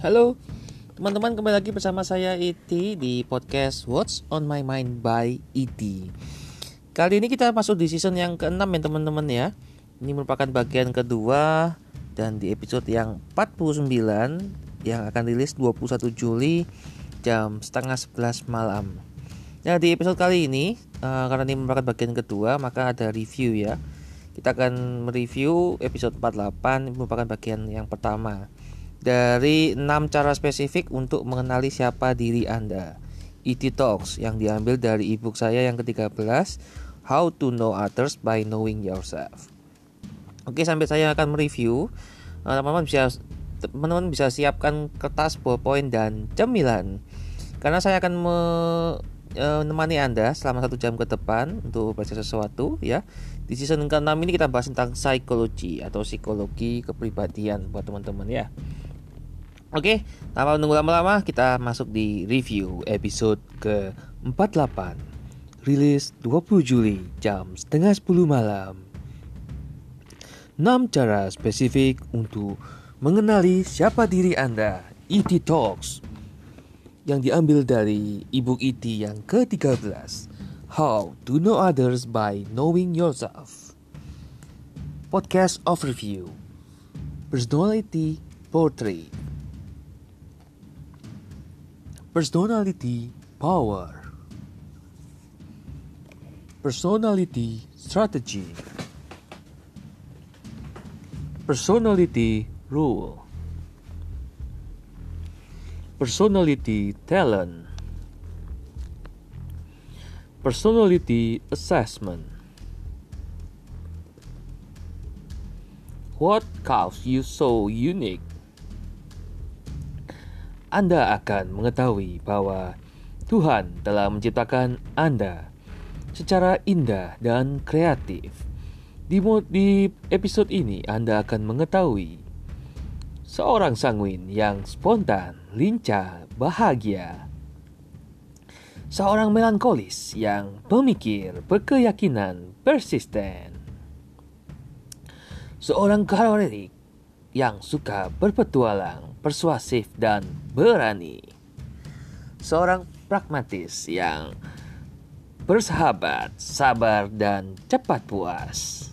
Halo, teman-teman kembali lagi bersama saya Iti di podcast What's on My Mind by Iti. Kali ini kita masuk di season yang ke-6 ya teman-teman ya. Ini merupakan bagian kedua dan di episode yang 49 yang akan rilis 21 Juli jam setengah 11 malam. Nah di episode kali ini uh, karena ini merupakan bagian kedua maka ada review ya. Kita akan mereview episode 48 merupakan bagian yang pertama dari 6 cara spesifik untuk mengenali siapa diri Anda. IT e Talks yang diambil dari ebook saya yang ke-13 How to Know Others by Knowing Yourself. Oke, sampai saya akan mereview. Eh, teman-teman bisa teman-teman bisa siapkan kertas, ballpoint dan cemilan. Karena saya akan eh, menemani Anda selama satu jam ke depan untuk belajar sesuatu ya. Di season ke-6 ini kita bahas tentang psikologi atau psikologi kepribadian buat teman-teman ya. Oke, tanpa menunggu lama-lama kita masuk di review episode ke-48 Rilis 20 Juli jam setengah 10 malam 6 cara spesifik untuk mengenali siapa diri Anda E.T. Talks Yang diambil dari ebook E.T. yang ke-13 How to Know Others by Knowing Yourself Podcast Overview Personality Portrait Personality power. Personality strategy. Personality rule. Personality talent. Personality assessment. What caused you so unique? Anda akan mengetahui bahwa Tuhan telah menciptakan Anda secara indah dan kreatif. Di, episode ini Anda akan mengetahui seorang sanguin yang spontan, lincah, bahagia. Seorang melankolis yang pemikir, berkeyakinan, persisten. Seorang karolik yang suka berpetualang, persuasif, dan berani. Seorang pragmatis yang bersahabat, sabar, dan cepat puas.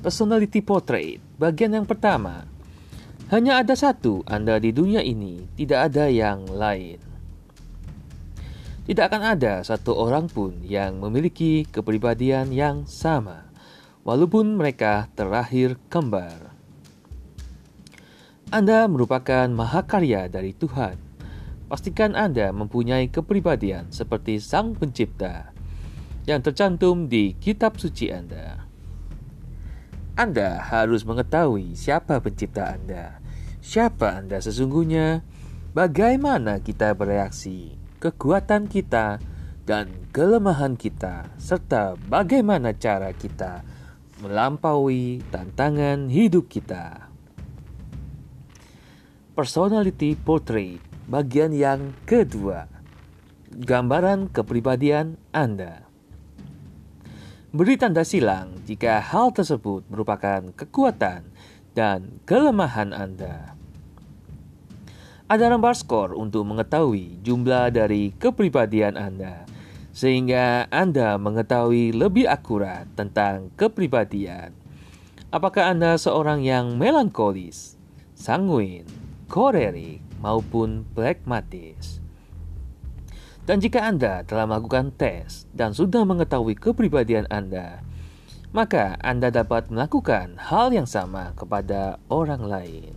Personality Portrait bagian yang pertama. Hanya ada satu Anda di dunia ini, tidak ada yang lain. Tidak akan ada satu orang pun yang memiliki kepribadian yang sama, walaupun mereka terakhir kembar. Anda merupakan mahakarya dari Tuhan. Pastikan Anda mempunyai kepribadian seperti Sang Pencipta yang tercantum di kitab suci Anda. Anda harus mengetahui siapa pencipta Anda, siapa Anda sesungguhnya, bagaimana kita bereaksi, kekuatan kita, dan kelemahan kita, serta bagaimana cara kita melampaui tantangan hidup kita. Personality Portrait bagian yang kedua. Gambaran kepribadian Anda. Beri tanda silang jika hal tersebut merupakan kekuatan dan kelemahan Anda. Ada lembar skor untuk mengetahui jumlah dari kepribadian Anda, sehingga Anda mengetahui lebih akurat tentang kepribadian. Apakah Anda seorang yang melankolis, sanguin, korerik maupun pragmatis. Dan jika Anda telah melakukan tes dan sudah mengetahui kepribadian Anda, maka Anda dapat melakukan hal yang sama kepada orang lain.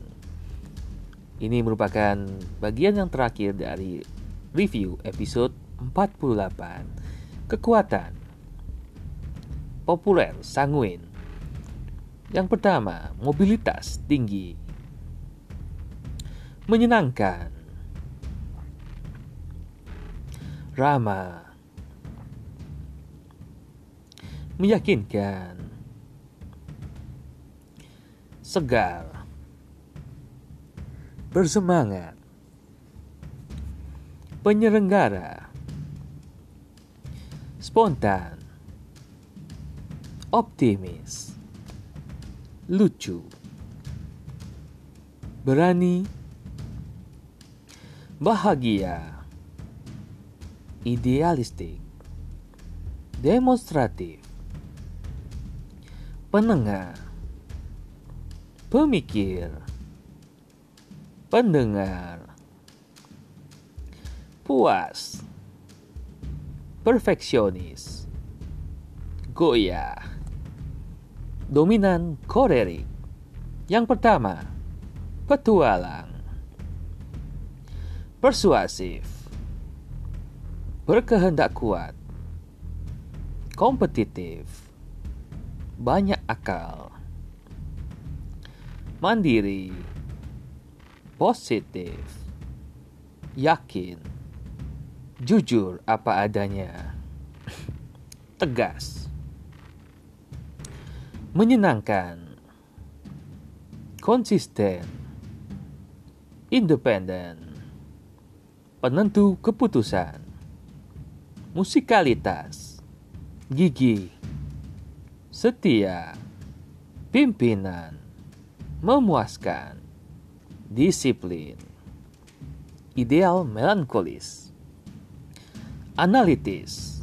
Ini merupakan bagian yang terakhir dari review episode 48. Kekuatan populer sanguin. Yang pertama, mobilitas tinggi menyenangkan, ramah, meyakinkan, segar, bersemangat, penyelenggara, spontan, optimis, lucu. Berani, bahagia, idealistik, demonstratif, penengah, pemikir, pendengar, puas, perfeksionis, goyah, dominan kolerik. Yang pertama, petualang, persuasif, berkehendak kuat, kompetitif, banyak akal, mandiri, positif, yakin, jujur apa adanya, tegas, menyenangkan, konsisten, independen, penentu keputusan, musikalitas, gigi, setia, pimpinan, memuaskan, disiplin, ideal melankolis, analitis,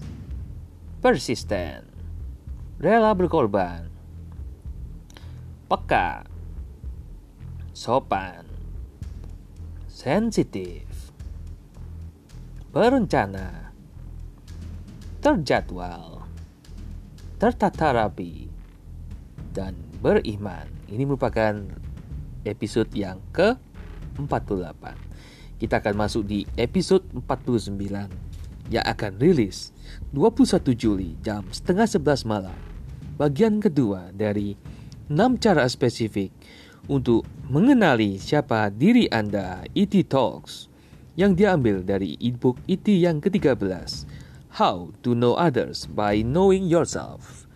persisten, rela berkorban, peka, sopan, sensitif, berencana, terjadwal, tertata rapi, dan beriman. Ini merupakan episode yang ke-48. Kita akan masuk di episode 49 yang akan rilis 21 Juli jam setengah 11 malam. Bagian kedua dari 6 cara spesifik untuk mengenali siapa diri Anda IT e Talks yang diambil dari e-book IT e yang ke-13 How to Know Others by Knowing Yourself.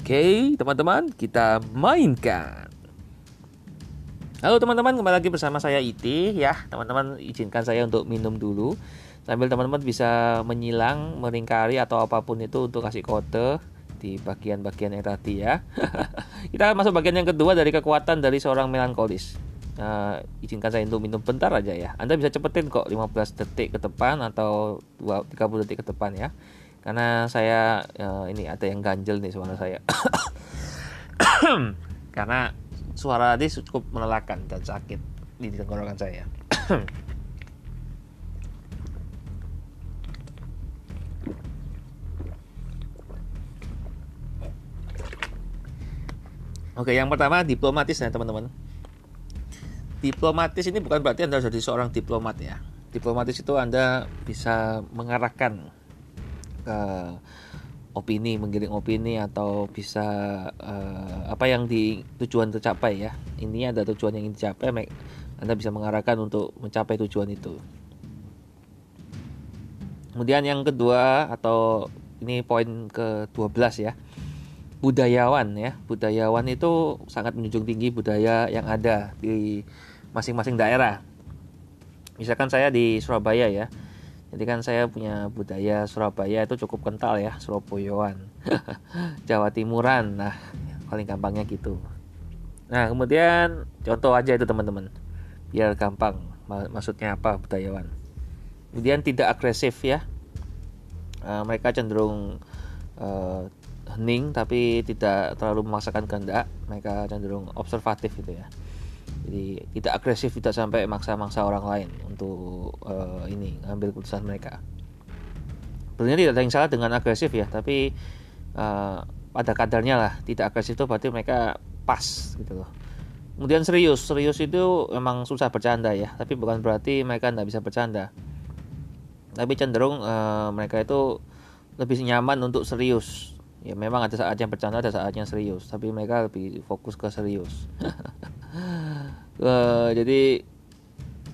Oke, teman-teman, kita mainkan. Halo teman-teman, kembali lagi bersama saya Iti e ya. Teman-teman izinkan saya untuk minum dulu sambil teman-teman bisa menyilang, meringkari atau apa pun itu untuk kasih kode di bagian-bagian yang tadi ya. Kita masuk bagian yang kedua dari kekuatan dari seorang melankolis. Uh, izinkan saya untuk minum bentar aja ya. Anda bisa cepetin kok 15 detik ke depan atau 30 detik ke depan ya. Karena saya uh, ini ada yang ganjel nih suara saya. Karena suara tadi cukup melelahkan dan sakit di tenggorokan saya. Oke, yang pertama diplomatis ya teman-teman. Diplomatis ini bukan berarti Anda jadi seorang diplomat ya. Diplomatis itu Anda bisa mengarahkan ke opini, menggiring opini atau bisa uh, apa yang di tujuan tercapai ya. Ini ada tujuan yang ingin dicapai, Anda bisa mengarahkan untuk mencapai tujuan itu. Kemudian yang kedua atau ini poin ke-12 ya budayawan ya budayawan itu sangat menjunjung tinggi budaya yang ada di masing-masing daerah. Misalkan saya di Surabaya ya. Jadi kan saya punya budaya Surabaya itu cukup kental ya Surabayaan. Jawa Timuran. Nah paling gampangnya gitu. Nah kemudian contoh aja itu teman-teman. Biar gampang maksudnya apa budayawan. Kemudian tidak agresif ya. Uh, mereka cenderung uh, hening tapi tidak terlalu memaksakan kehendak. Mereka cenderung observatif gitu ya jadi tidak agresif tidak sampai maksa-maksa orang lain untuk uh, ini ngambil keputusan mereka. Sebenarnya tidak ada yang salah dengan agresif ya tapi uh, pada kadarnya lah. Tidak agresif itu berarti mereka pas gitu loh. Kemudian serius serius itu memang susah bercanda ya tapi bukan berarti mereka tidak bisa bercanda. Tapi cenderung uh, mereka itu lebih nyaman untuk serius. Ya memang ada saatnya bercanda ada saatnya serius tapi mereka lebih fokus ke serius uh, jadi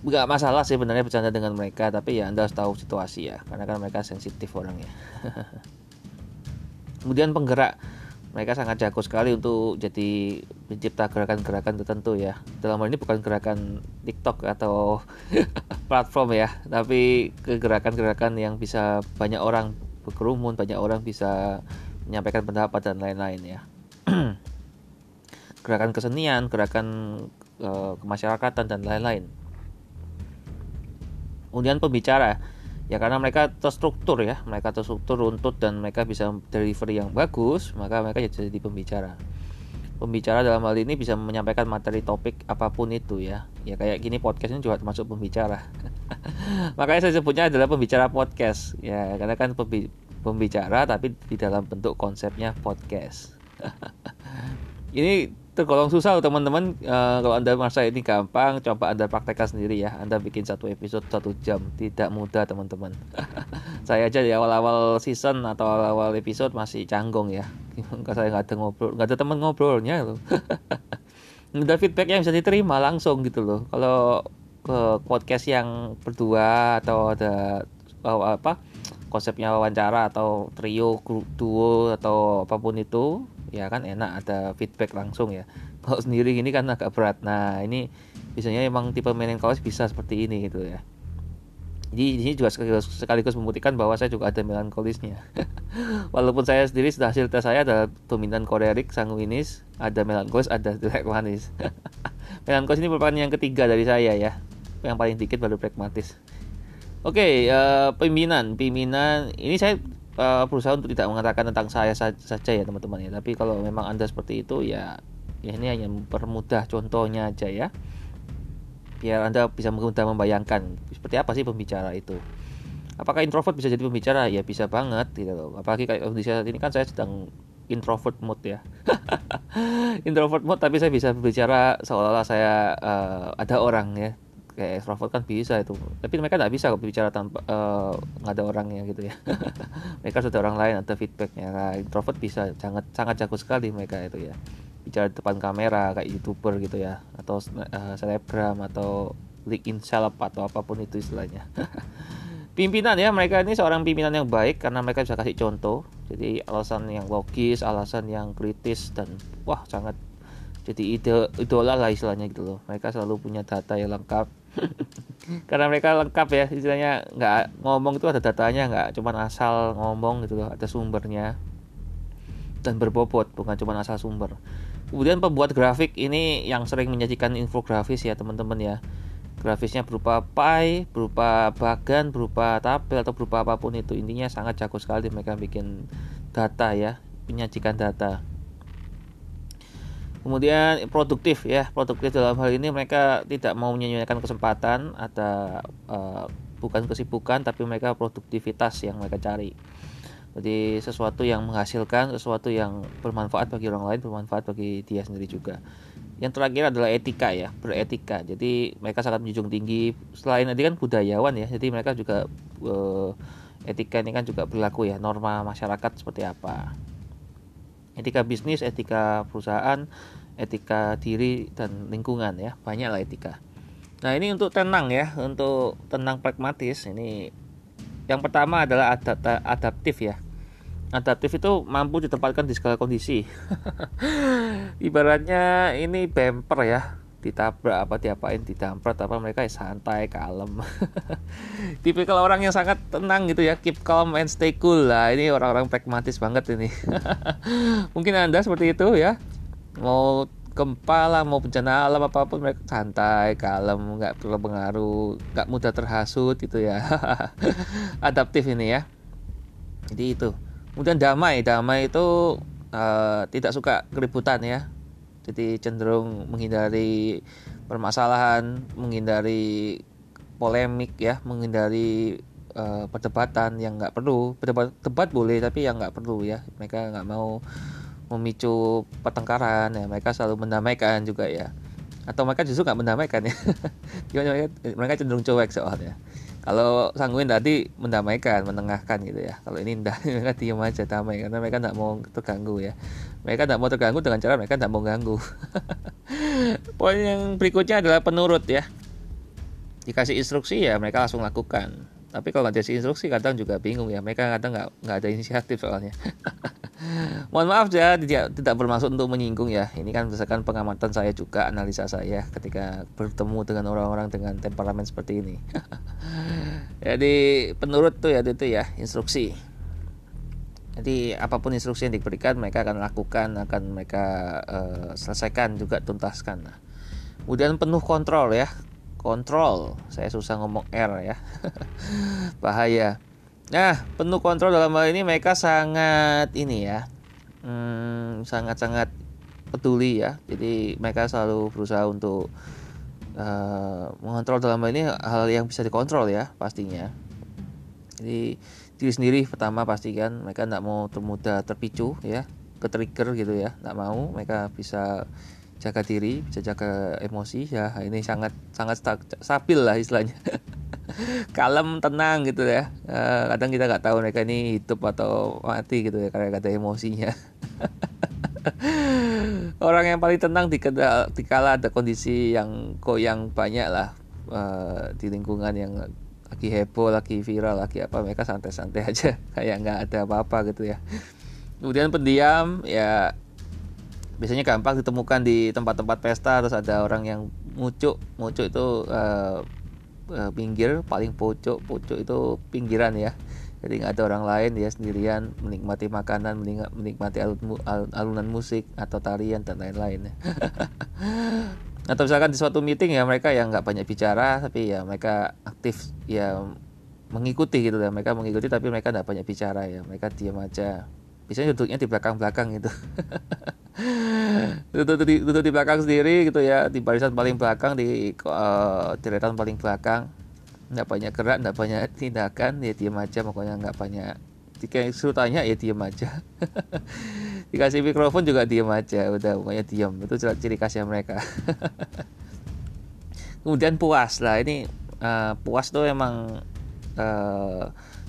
nggak masalah sih sebenarnya bercanda dengan mereka tapi ya anda harus tahu situasi ya karena kan mereka sensitif orangnya. Kemudian penggerak mereka sangat jago sekali untuk jadi mencipta gerakan-gerakan tertentu ya. Dalam hal ini bukan gerakan TikTok atau platform ya tapi kegerakan-gerakan yang bisa banyak orang berkerumun banyak orang bisa menyampaikan pendapat dan lain-lain ya gerakan kesenian gerakan uh, kemasyarakatan dan lain-lain. Kemudian pembicara ya karena mereka terstruktur ya mereka terstruktur runtut dan mereka bisa delivery yang bagus maka mereka jadi pembicara. Pembicara dalam hal ini bisa menyampaikan materi topik apa pun itu ya. Ya kayak gini podcast ini juga termasuk pembicara. Makanya saya sebutnya adalah pembicara podcast. Ya karena kan pembicara tapi di dalam bentuk konsepnya podcast. Ini tergolong susah teman-teman uh, kalau anda merasa ini gampang coba anda praktekkan sendiri ya. Anda bikin satu episode satu jam. Tidak mudah teman-teman. Saya aja di awal-awal season atau awal-awal episode masih canggung ya. Saya nggak ada ngobrol nggak ada teman ngobrolnya loh. Ada feedback yang bisa diterima langsung gitu loh. Kalau ke podcast yang berdua atau ada oh, apa konsepnya wawancara atau trio duo atau apa pun itu ya kan enak ada feedback langsung ya. Kalau sendiri ini kan agak berat. Nah ini biasanya emang tipe mainin kaos bisa seperti ini gitu ya. Jadi ini juga sekaligus, sekaligus membuktikan bahwa saya juga ada melankolisnya. Walaupun saya sendiri sudah hasil tes saya ada dominan kolerik sanguinis ada melankolis ada direct manis. Melankolis ini merupakan yang ketiga dari saya ya. Yang paling dikit baru pragmatis oke okay, uh, eh, pimpinan pimpinan. Ini saya uh, berusaha untuk tidak mengatakan tentang saya saja ya teman-teman ya. Tapi kalau memang anda seperti itu ya ya ini hanya mempermudah contohnya aja ya. Biar anda bisa mudah membayangkan seperti apa sih pembicara itu. Apakah introvert bisa jadi pembicara? Ya bisa banget gitu loh. Apalagi kayak kondisi saat ini kan saya sedang introvert mode ya. Introvert mode tapi saya bisa berbicara seolah-olah saya uh, ada orang ya kayak extrovert kan bisa itu. Tapi mereka nggak bisa bicara tanpa eh, nggak uh, ada orangnya gitu ya. Mereka sudah orang lain ada feedbacknya. Nah, introvert bisa sangat sangat jago sekali mereka itu ya. Bicara di depan kamera kayak youtuber gitu ya atau uh, selebgram atau in seleb atau apa pun itu istilahnya. Pimpinan ya mereka ini seorang pimpinan yang baik karena mereka bisa kasih contoh. Jadi alasan yang logis alasan yang kritis dan wah sangat jadi ide idola lah istilahnya gitu loh. Mereka selalu punya data yang lengkap karena mereka lengkap ya istilahnya nggak ngomong itu ada datanya nggak cuma asal ngomong gitu loh ada sumbernya. Dan berbobot bukan cuma asal sumber. Kemudian pembuat grafik ini yang sering menyajikan infografis ya teman-teman ya. Grafisnya berupa pie berupa bagan berupa tabel atau berupa apa pun itu. Intinya sangat jago sekali mereka bikin data ya menyajikan data kemudian produktif ya produktif dalam hal ini mereka tidak mau menyanyikan kesempatan ada uh, bukan kesibukan tapi mereka produktivitas yang mereka cari. Jadi sesuatu yang menghasilkan sesuatu yang bermanfaat bagi orang lain bermanfaat bagi dia sendiri juga. Yang terakhir adalah etika ya beretika. Jadi mereka sangat menjunjung tinggi. Selain tadi kan budayawan ya jadi mereka juga uh, etika ini kan juga berlaku ya norma masyarakat seperti apa. Etika bisnis, etika perusahaan, etika diri dan lingkungan ya, banyak lah etika. Nah ini untuk tenang ya, untuk tenang pragmatis ini yang pertama adalah adapt adaptif ya. Adaptif itu mampu ditempatkan di segala kondisi. Ibaratnya ini bumper ya, ditabrak apa diapain didamprat apa mereka ya santai kalem tipikal orang yang sangat tenang gitu ya keep calm and stay cool lah ini orang-orang pragmatis banget ini mungkin anda seperti itu ya mau gempa lah mau bencana alam apa pun mereka santai kalem nggak terpengaruh nggak mudah terhasut gitu ya. Adaptif ini ya. Jadi itu. Kemudian damai damai itu uh, tidak suka keributan ya. Jadi cenderung menghindari permasalahan menghindari polemik ya menghindari uh, perdebatan yang nggak perlu. Berdebat debat boleh tapi yang nggak perlu ya. Mereka nggak mau memicu pertengkaran ya. Mereka selalu mendamaikan juga ya. Atau mereka justru nggak mendamaikan ya. Mereka, mereka cenderung cuek soalnya. Kalau sangguin tadi mendamaikan menengahkan gitu ya. Kalau ini enggak mereka diam aja damai. Karena mereka tidak mau terganggu ya. Mereka tidak mau terganggu dengan cara mereka tidak mau ganggu. Poin yang berikutnya adalah penurut ya. Dikasih instruksi ya mereka langsung lakukan. Tapi kalau nggak dikasih instruksi kadang juga bingung ya. Mereka kadang nggak nggak ada inisiatif soalnya Mohon maaf ya tidak tidak bermaksud untuk menyinggung ya. Ini kan berdasarkan pengamatan saya juga analisa saya ketika bertemu dengan orang-orang dengan temperamen seperti ini. Jadi penurut tuh ya itu ya instruksi. Jadi apa pun instruksi yang diberikan mereka akan lakukan, akan mereka uh, selesaikan juga tuntaskan. Kemudian penuh kontrol ya kontrol saya susah ngomong R ya bahaya nah penuh kontrol dalam hal ini mereka sangat ini ya hmm, sangat-sangat peduli ya. Jadi mereka selalu berusaha untuk uh, mengontrol dalam hal ini hal yang bisa dikontrol ya pastinya. Jadi diri sendiri pertama pastikan mereka tidak mau termudah terpicu ya ke trigger gitu ya. Tidak mau mereka bisa jaga diri bisa jaga emosi. Ya ini sangat sangat stabil lah istilahnya kalem tenang gitu ya. Uh, kadang kita nggak tahu mereka ini hidup atau mati gitu ya karena kata emosinya. Orang yang paling tenang di dikala ada kondisi yang yang banyak lah uh, di lingkungan yang lagi heboh lagi viral lagi apa mereka santai-santai aja kayak nggak ada apa-apa gitu ya. Kemudian pendiam ya biasanya gampang ditemukan di tempat-tempat pesta terus ada orang yang mucuk mucuk itu uh, uh, pinggir paling pojok pojok itu pinggiran ya. Jadi nggak ada orang lain dia sendirian menikmati makanan menikmati alun, alunan musik atau tarian dan lain-lain. Atau misalkan di suatu meeting ya mereka yang nggak banyak bicara tapi ya mereka aktif ya mengikuti gitu ya. Mereka mengikuti tapi mereka nggak banyak bicara ya. Mereka diam aja. Biasanya duduknya di belakang-belakang gitu duduk di duduk di belakang sendiri gitu ya di barisan paling belakang di uh, deretan paling belakang. Nggak banyak gerak nggak banyak tindakan ya diam aja pokoknya nggak banyak. Jika suruh tanya ya diam aja. Dikasih mikrofon juga diam aja udah pokoknya diam itu ciri khasnya mereka. Kemudian puas lah ini uh, puas tuh emang uh,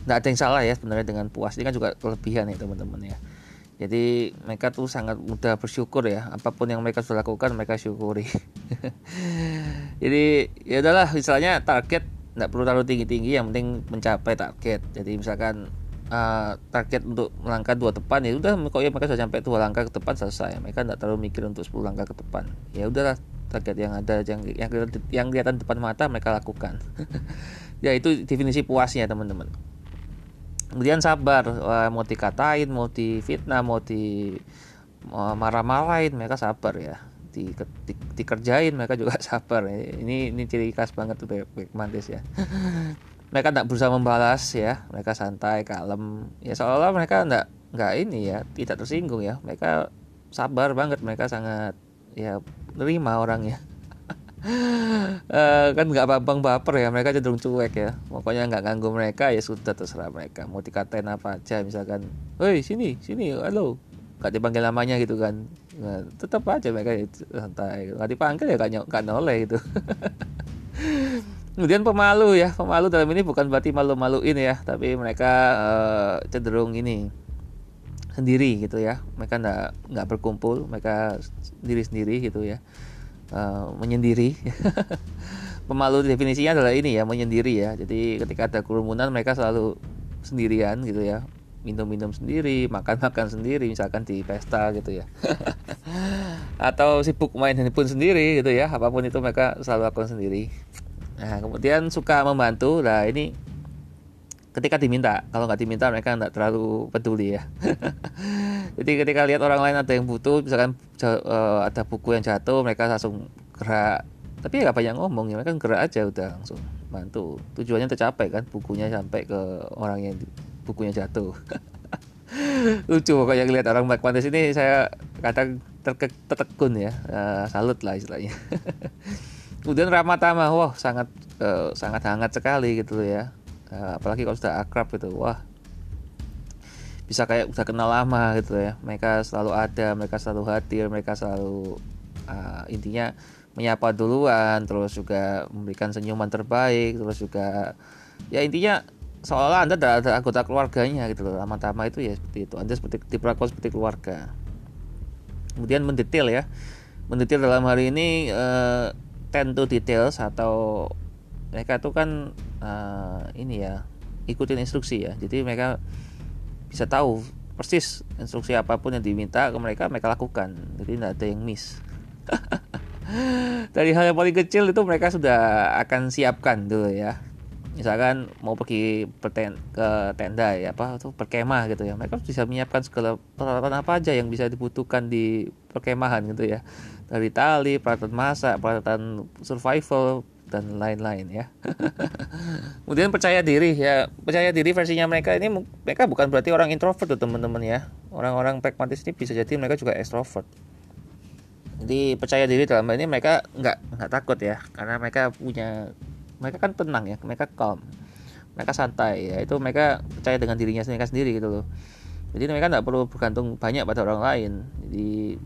nggak ada yang salah ya sebenarnya dengan puas. Ini kan juga kelebihan ya teman-teman ya jadi mereka tuh sangat mudah bersyukur ya. Apa pun yang mereka sudah lakukan mereka syukuri. Jadi ya udahlah misalnya target nggak perlu terlalu tinggi tinggi yang penting mencapai target. Jadi misalkan uh, target untuk melangkah dua depan ya udah kok ya mereka sudah sampai dua langkah ke depan selesai. Mereka nggak terlalu mikir untuk 10 langkah ke depan. Ya udahlah target yang ada yang yang yang kelihatan depan mata mereka lakukan. Ya itu definisi puasnya teman-teman kemudian sabar mau dikatain mau difitnah mau di marah-marahin mereka sabar ya. Di, di, dikerjain mereka juga sabar. Ini ini ciri khas banget tuh baik mantis ya. Mereka tidak berusaha membalas ya mereka santai kalem. Ya seolah mereka tidak nggak ini ya tidak tersinggung ya. Mereka sabar banget mereka sangat ya nerima orangnya uh, kan nggak bambang baper ya mereka cenderung cuek ya. Pokoknya nggak ganggu mereka ya sudah terserah mereka. Mau dikatain apa aja misalkan woi sini sini halo. Nggak dipanggil namanya gitu kan. Nah, tetap aja mereka ya, santai. Nggak dipanggil ya nggak noleh gitu. Kemudian pemalu ya pemalu dalam ini bukan berarti malu-maluin ya tapi mereka uh, cenderung ini sendiri gitu ya. Mereka nggak nggak berkumpul mereka sendiri sendiri gitu ya uh, menyendiri. Pemalu definisinya adalah ini ya menyendiri ya. Jadi ketika ada kerumunan mereka selalu sendirian gitu ya. Minum-minum sendiri makan-makan sendiri misalkan di pesta gitu ya. Atau sibuk main handphone sendiri gitu ya. Apa pun itu mereka selalu lakukan sendiri. Nah kemudian suka membantu. Nah ini ketika diminta. Kalau nggak diminta mereka nggak terlalu peduli ya. Jadi ketika lihat orang lain ada yang butuh misalkan uh, ada buku yang jatuh mereka langsung gerak. Tapi ya nggak banyak ngomong ya mereka gerak aja udah langsung bantu. Tujuannya tercapai kan bukunya sampai ke orang yang bukunya jatuh. Lucu pokoknya lihat orang Black Panthers ini saya kadang tertekun ya. Uh, salut lah istilahnya. Kemudian ramah tamah wah sangat uh, sangat hangat sekali gitu ya uh, apalagi kalau sudah akrab gitu wah bisa kayak udah kenal lama gitu ya. Mereka selalu ada mereka selalu hadir mereka selalu uh, intinya menyapa duluan terus juga memberikan senyuman terbaik terus juga ya intinya seolah anda ada, ada anggota keluarganya gitu loh. Lama-lama itu ya seperti itu. Anda seperti diperlakukan seperti keluarga. Kemudian mendetail ya. Mendetail dalam hari ini uh, details atau mereka tuh kan uh, ini ya ikutin instruksi ya. Jadi mereka bisa tahu persis instruksi apa pun yang diminta ke mereka mereka lakukan. Jadi tidak ada yang miss. Dari hal yang paling kecil itu mereka sudah akan siapkan dulu ya. Misalkan mau pergi berten ke tenda ya apa tuh perkemah gitu ya. Mereka bisa menyiapkan segala peralatan apa aja yang bisa dibutuhkan di perkemahan gitu ya. Dari tali peralatan masak peralatan survival dan lain-lain ya. Kemudian percaya diri ya. Percaya diri versinya mereka ini mereka bukan berarti orang introvert tuh teman-teman ya. Orang-orang pragmatis ini bisa jadi mereka juga extrovert. Jadi percaya diri dalam hal ini mereka nggak nggak takut ya. Karena mereka punya mereka kan tenang ya. Mereka calm. Mereka santai ya. Itu mereka percaya dengan dirinya mereka sendiri gitu loh. Jadi mereka nggak perlu bergantung banyak pada orang lain. Jadi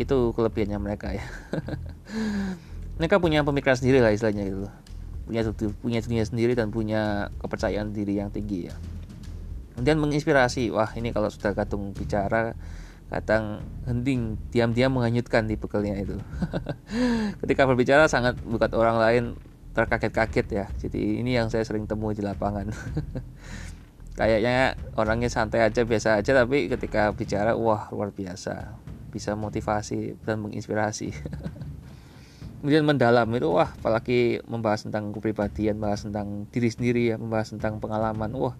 itu kelebihannya mereka ya mereka punya pemikiran sendiri lah istilahnya gitu. Punya punya dunia sendiri dan punya kepercayaan diri yang tinggi ya. Kemudian menginspirasi. Wah ini kalau sudah kadung bicara kadang henting diam-diam menghanyutkan di bekalnya itu. Ketika berbicara sangat bukan orang lain terkaget-kaget ya. Jadi ini yang saya sering temui di lapangan. Kayaknya orangnya santai aja biasa aja tapi ketika bicara wah luar biasa. Bisa motivasi dan menginspirasi kemudian mendalam itu wah apalagi membahas tentang kepribadian membahas tentang diri sendiri ya membahas tentang pengalaman. Wah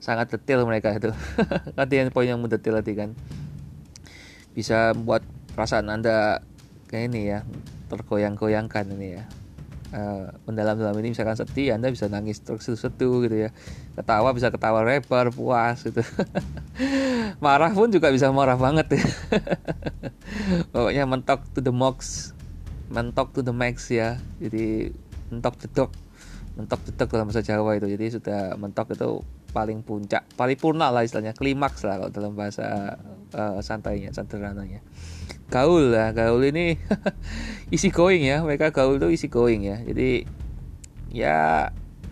sangat detail mereka itu. Nanti yang poin yang mendetail tadi kan. Bisa membuat perasaan anda kayak ini ya tergoyang-goyangkan ini ya. Uh, mendalam dalam ini misalkan sedih anda bisa nangis terus sedu gitu ya. Ketawa bisa ketawa lebar puas gitu. Marah pun juga bisa marah banget ya. Pokoknya mentok to the max mentok to the max ya. Jadi mentok dedok mentok dedok dalam bahasa Jawa itu. Jadi sudah mentok itu paling puncak paling purna lah istilahnya klimaks lah kalau dalam bahasa uh, santainya sederhananya. Gaul lah gaul ini isi going ya. Mereka gaul tuh isi going ya. Jadi ya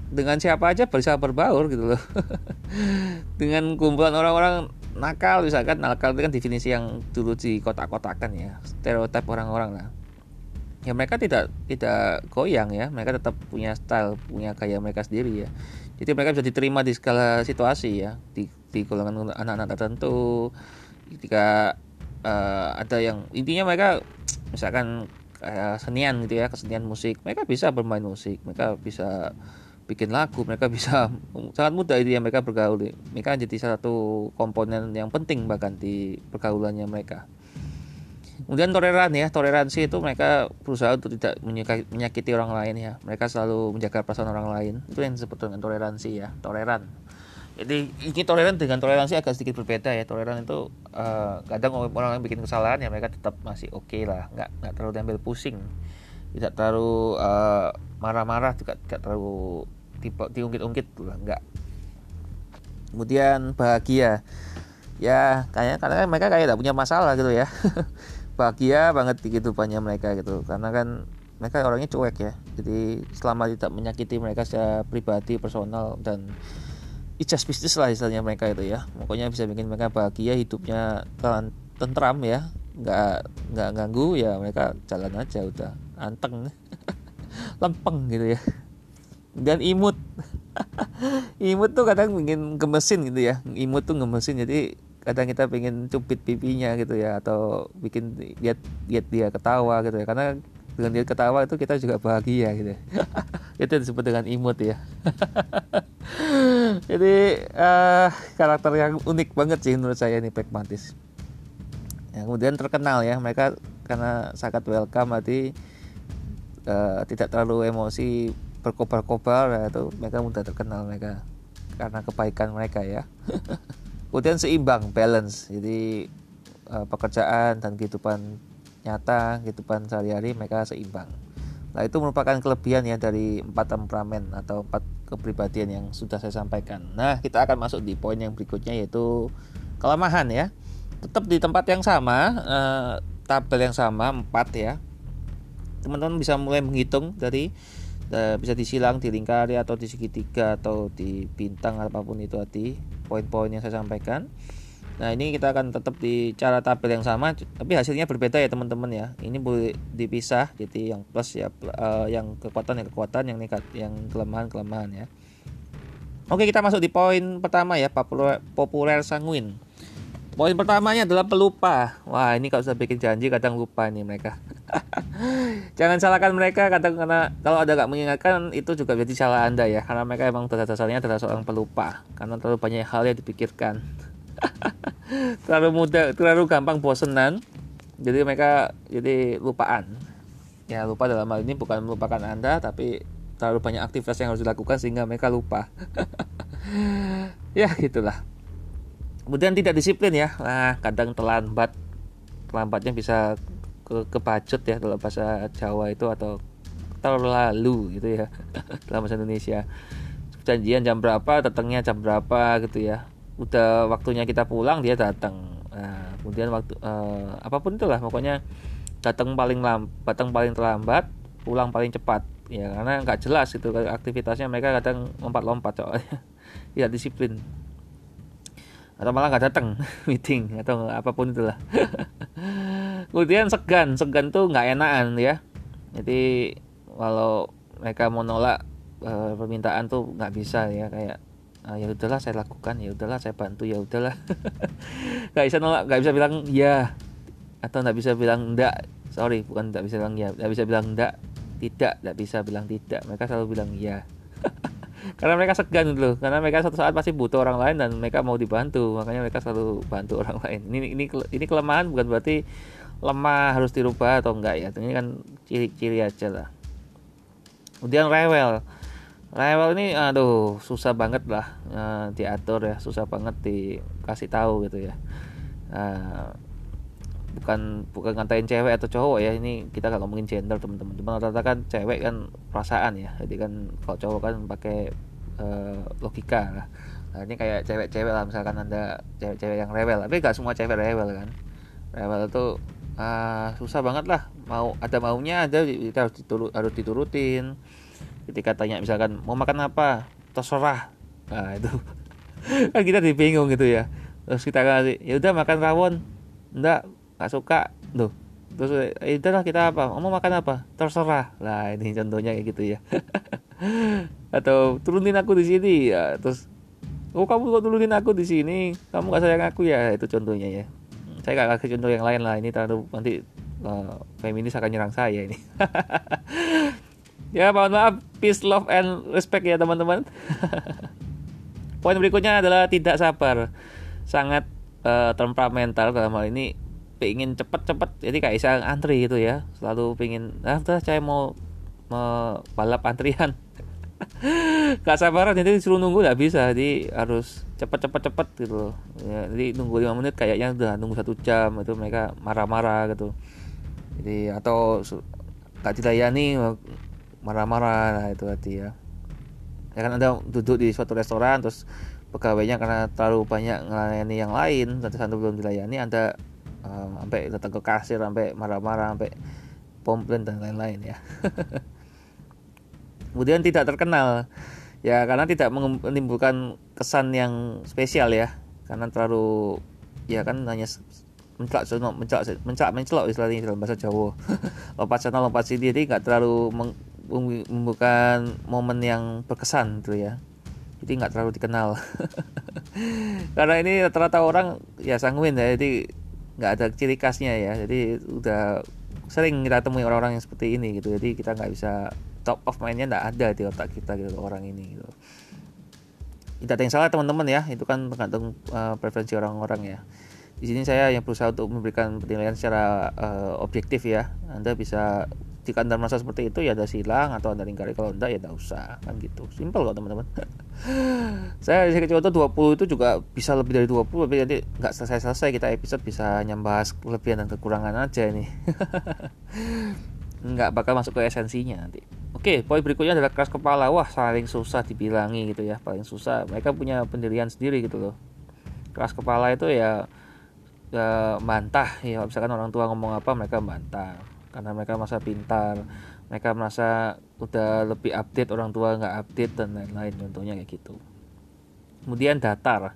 dengan siapa aja bisa berbaur gitu loh. Dengan kumpulan orang-orang nakal misalkan nakal itu kan definisi yang dulu di kotak-kotakan ya stereotip orang-orang lah ya mereka tidak tidak goyang ya. Mereka tetap punya style punya gaya mereka sendiri ya. Jadi mereka bisa diterima di segala situasi ya. Di, di golongan anak-anak tertentu ketika uh, ada yang intinya mereka misalkan kayak senian gitu ya kesenian musik mereka bisa bermain musik mereka bisa bikin lagu mereka bisa sangat mudah itu ya mereka bergaul. Mereka jadi satu komponen yang penting bahkan di pergaulannya mereka kemudian toleran ya toleransi itu mereka berusaha untuk tidak menyakiti orang lain ya. Mereka selalu menjaga perasaan orang lain. Itu yang disebut dengan toleransi ya toleran. Jadi ini toleran dengan toleransi agak sedikit berbeda ya. Toleran itu uh, kadang orang yang bikin kesalahan ya mereka tetap masih oke okay lah. Nggak nggak terlalu diambil pusing. Tidak terlalu uh, marah-marah juga tidak terlalu diungkit-ungkit lah nggak. Kemudian bahagia. Ya kayaknya karena mereka kayak tidak punya masalah gitu ya bahagia banget di kehidupannya mereka gitu. Karena kan mereka orangnya cuek ya. Jadi selama tidak menyakiti mereka secara pribadi personal dan ijaz bisnis lah istilahnya mereka itu ya. Pokoknya bisa bikin mereka bahagia hidupnya tentram ya. Nggak nggak ganggu ya mereka jalan aja udah. Anteng. Lempeng gitu ya. Dan imut. Imut tuh kadang bikin gemesin gitu ya. Imut tuh gemesin. Jadi kadang kita pengen cupit pipinya gitu ya atau bikin lihat lihat dia ketawa gitu ya. Karena dengan dia ketawa itu kita juga bahagia gitu. Itu disebut dengan imut ya. Jadi uh, karakter yang unik banget sih menurut saya ini pragmatis ya, kemudian terkenal ya mereka karena sangat welcome berarti uh, tidak terlalu emosi berkobar-kobar ya, itu mereka mudah terkenal mereka karena kebaikan mereka ya kemudian seimbang balance. Jadi uh, pekerjaan dan kehidupan nyata kehidupan sehari-hari mereka seimbang. Nah itu merupakan kelebihan ya dari empat temperamen atau empat kepribadian yang sudah saya sampaikan. Nah kita akan masuk di poin yang berikutnya yaitu kelemahan ya. Tetap di tempat yang sama eh, tabel yang sama empat ya. Teman-teman bisa mulai menghitung dari eh, bisa disilang di lingkari atau di segitiga atau di bintang apa pun itu tadi poin-poin yang saya sampaikan Nah ini kita akan tetap di cara tabel yang sama, tapi hasilnya berbeda ya teman-teman ya. Ini boleh dipisah, jadi yang plus ya, uh, yang kekuatan yang kekuatan, yang nekat, yang kelemahan kelemahan ya. Oke kita masuk di poin pertama ya, populer, populer sanguin. Poin pertamanya adalah pelupa. Wah, ini kalau sudah bikin janji kadang lupa nih mereka. Jangan salahkan mereka kadang karena kalau ada gak mengingatkan itu juga jadi salah Anda ya. Karena mereka emang dasar-dasarnya adalah seorang pelupa. Karena terlalu banyak hal yang dipikirkan. terlalu mudah, terlalu gampang bosenan. Jadi mereka jadi lupaan. Ya, lupa dalam hal ini bukan melupakan Anda tapi terlalu banyak aktivitas yang harus dilakukan sehingga mereka lupa. ya, gitulah kemudian tidak disiplin ya. Nah kadang terlambat terlambatnya bisa ke kebacut ya dalam bahasa Jawa itu atau terlalu gitu ya dalam bahasa Indonesia. Janjian jam berapa datangnya jam berapa gitu ya. Udah waktunya kita pulang dia datang. Nah, kemudian waktu uh, apa pun itulah pokoknya datang paling lambat datang paling terlambat pulang paling cepat. Ya karena nggak jelas itu aktivitasnya mereka kadang lompat-lompat soalnya. Tidak disiplin atau malah nggak datang meeting atau apa pun itulah. Kemudian segan segan tuh nggak enakan ya. Jadi kalau mereka mau nolak e, permintaan tuh nggak bisa ya kayak ah, ya udahlah saya lakukan ya udahlah saya bantu ya udahlah. Nggak bisa nolak nggak bisa bilang ya atau nggak bisa bilang enggak sorry bukan nggak bisa bilang ya nggak bisa bilang enggak tidak nggak bisa bilang tidak. Mereka selalu bilang ya karena mereka segan gitu karena mereka satu saat pasti butuh orang lain dan mereka mau dibantu. Makanya mereka selalu bantu orang lain. Ini ini ini kelemahan bukan berarti lemah harus dirubah atau enggak ya. Ini kan ciri-ciri aja lah. Kemudian rewel. Rewel ini aduh susah banget lah uh, diatur ya. Susah banget dikasih tahu gitu ya. Uh, bukan bukan ngatain cewek atau cowok ya. Ini kita nggak ngomongin gender teman-teman. Cuma rata-rata kan cewek kan perasaan ya. Jadi kan kalau cowok kan pakai uh, logika lah. Nah, ini kayak cewek-cewek lah misalkan anda cewek-cewek yang rewel. Tapi nggak semua cewek rewel kan. Rewel itu uh, susah banget lah. Mau ada maunya ada kita harus diturut harus diturutin. Ketika tanya misalkan mau makan apa? Terserah. Nah itu. Kan kita dibingung gitu ya. Terus kita kasih ya udah makan rawon. Enggak nggak suka. Tuh. Terus itu lah kita apa? Mau makan apa? Terserah. Lah ini contohnya kayak gitu ya atau turunin aku di sini. Ya terus oh kamu kok turunin aku di sini? Kamu gak sayang aku? Ya itu contohnya ya. Saya gak kasih contoh yang lain lah. Ini terlalu nanti uh, feminis akan nyerang saya ini. Ya mohon maaf. Peace love and respect ya teman-teman. Poin berikutnya adalah tidak sabar. Sangat uh, temperamental dalam hal ini. Pengen cepet-cepet. Jadi kayak isang antri gitu ya. Selalu pengen ah saya mau, mau balap antrian gak sabaran jadi disuruh nunggu nggak bisa jadi harus cepet-cepet-cepet gitu ya, jadi nunggu lima menit kayaknya udah nunggu satu jam itu mereka marah-marah gitu. Jadi atau gak dilayani marah-marah nah itu hati ya. Ya kan ada duduk di suatu restoran terus pegawainya karena terlalu banyak melayani yang lain dan satu belum dilayani anda uh, sampai datang ke kasir sampai marah-marah sampai komplain dan lain-lain ya kemudian tidak terkenal. Ya karena tidak menimbulkan kesan yang spesial ya. Karena terlalu ya kan hanya mencak senok mencak mencak mencelok istilahnya dalam bahasa Jawa. Lompat sana lompat sini jadi nggak terlalu membuka momen yang berkesan gitu ya. Jadi nggak terlalu dikenal. Karena ini rata-rata orang ya sanguin ya jadi nggak ada ciri khasnya ya. Jadi udah sering kita temui orang-orang yang seperti ini gitu. Jadi kita nggak bisa top of mindnya nggak ada di otak kita gitu orang ini gitu. Tidak ada yang salah teman-teman ya. Itu kan tergantung uh, preferensi orang-orang ya. Di sini saya yang berusaha untuk memberikan penilaian secara uh, objektif ya. Anda bisa jika anda merasa seperti itu ya ada silang atau anda lingkari. Kalau enggak ya tidak usah. Kan gitu. Simpel kok teman-teman. Saya kecil itu 20 itu juga bisa lebih dari 20 tapi jadi nggak selesai-selesai kita episode bisa nyambahas kelebihan dan kekurangan aja ini nggak bakal masuk ke esensinya nanti. Oke poin berikutnya adalah keras kepala. Wah saling susah dibilangi gitu ya paling susah. Mereka punya pendirian sendiri gitu loh. Keras kepala itu ya ya bantah ya misalkan orang tua ngomong apa mereka bantah karena mereka merasa pintar mereka merasa udah lebih update orang tua nggak update dan lain-lain. Contohnya kayak gitu. Kemudian datar.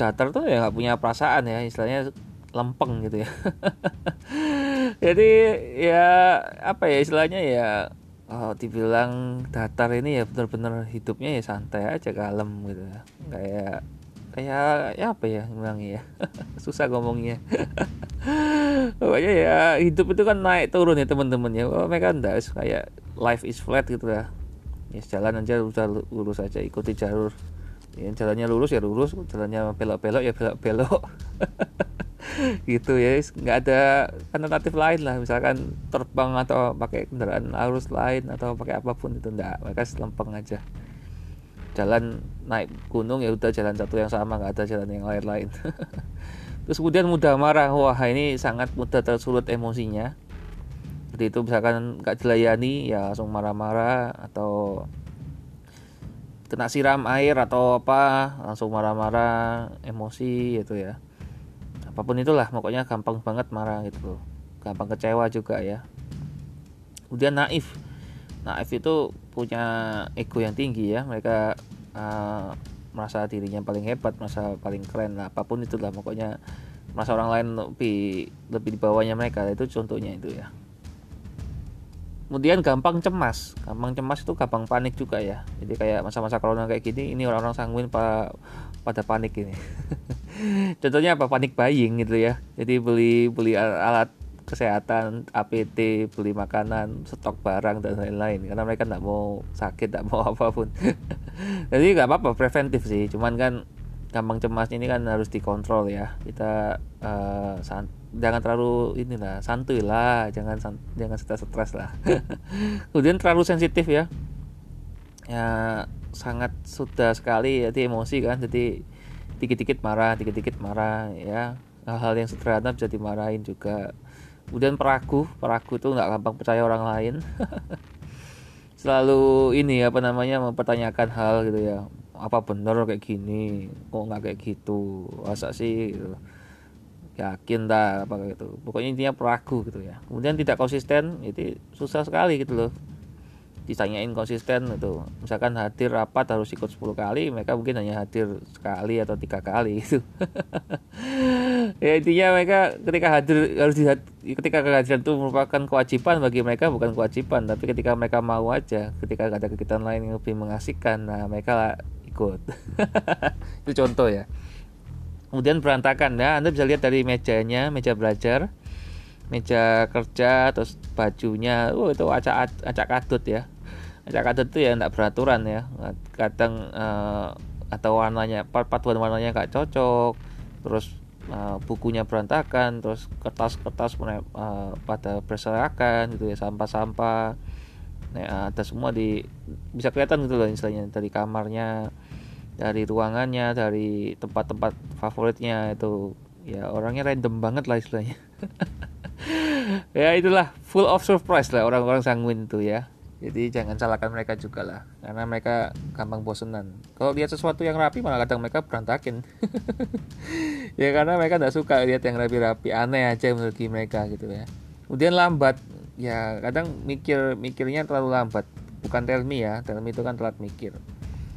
Datar tuh ya nggak punya perasaan ya istilahnya lempeng gitu ya jadi ya apa ya istilahnya ya oh, dibilang datar ini ya benar-benar hidupnya ya santai aja kalem gitu ya. Kayak kayak ya apa ya bilangnya ya? Susah ngomongnya. Pokoknya ya hidup itu kan naik turun ya teman-teman ya. Oh, mereka enggak kayak life is flat gitu lah ya jalan aja udah lurus aja ikuti jalur ya jalannya lurus ya lurus jalannya belok-belok ya belok-belok. Gitu ya nggak ada alternatif lain lah. Misalkan terbang atau pakai kendaraan arus lain atau pakai apa pun itu enggak mereka lempeng aja. Jalan naik gunung ya udah jalan satu yang sama nggak ada jalan yang lain-lain. Terus kemudian mudah marah. Wah ini sangat mudah tersulut emosinya. Seperti itu misalkan nggak dilayani ya langsung marah-marah atau kena siram air atau apa langsung marah-marah emosi gitu ya. Apa pun itulah pokoknya gampang banget marah gitu. Gampang kecewa juga ya. Kemudian naif. Naif itu punya ego yang tinggi ya. Mereka uh, merasa dirinya paling hebat merasa paling keren lah apa pun itulah. Pokoknya merasa orang lain lebih lebih di bawahnya mereka. Itu contohnya itu ya kemudian gampang cemas. Gampang cemas itu gampang panik juga ya. Jadi kayak masa-masa corona kayak gini ini orang-orang sanguin pa, pada panik ini. Contohnya apa? Panik buying gitu ya. Jadi beli beli alat kesehatan, APT, beli makanan, stok barang dan lain-lain. Karena mereka nggak mau sakit, nggak mau apa pun. Jadi nggak apa-apa preventif sih, cuman kan gampang cemas ini kan harus dikontrol ya. Kita uh, jangan terlalu inilah santuy lah, jangan jangan stres-stres lah. Kemudian terlalu sensitif ya, ya sangat sudah sekali jadi emosi kan, jadi dikit-dikit marah, dikit-dikit marah ya. Hal-hal yang sederhana bisa dimarahin juga. Kemudian peragu peragu itu nggak gampang percaya orang lain. Selalu ini apa namanya mempertanyakan hal gitu ya. Apa benar kayak gini? Kok nggak kayak gitu? Masa sih gitu. Yakin dah apa gitu. Pokoknya intinya peragu gitu ya. Kemudian tidak konsisten itu susah sekali gitu loh. Ditanyain konsisten itu misalkan hadir rapat harus ikut 10 kali mereka mungkin hanya hadir sekali atau tiga kali itu ya intinya mereka ketika hadir harus dihat, ketika kehadiran itu merupakan kewajiban bagi mereka bukan kewajiban. Tapi ketika mereka mau aja ketika ada kegiatan lain yang lebih mengasihkan nah mereka ikut. Itu contoh ya kemudian berantakan. Ya anda bisa lihat dari mejanya meja belajar meja kerja terus bajunya. Oh itu acak acak kadut ya. Acak-acak itu ya tidak beraturan ya. Kadang uh, atau warnanya paduan warnanya nggak cocok. Terus uh, bukunya berantakan terus kertas-kertas uh, pada berserakan gitu ya sampah-sampah. Nah, ada semua di bisa kelihatan gitu loh istilahnya dari kamarnya dari ruangannya dari tempat-tempat favoritnya itu ya orangnya random banget lah istilahnya. Ya itulah full of surprise lah orang-orang sanguin itu ya. Jadi jangan salahkan mereka juga lah karena mereka gampang bosenan. Kalau lihat sesuatu yang rapi malah kadang mereka berantakin. Ya karena mereka tidak suka lihat yang rapi-rapi aneh aja menurut mereka gitu ya. Kemudian lambat ya kadang mikir mikirnya terlalu lambat. Bukan tell me ya tell me itu kan telat mikir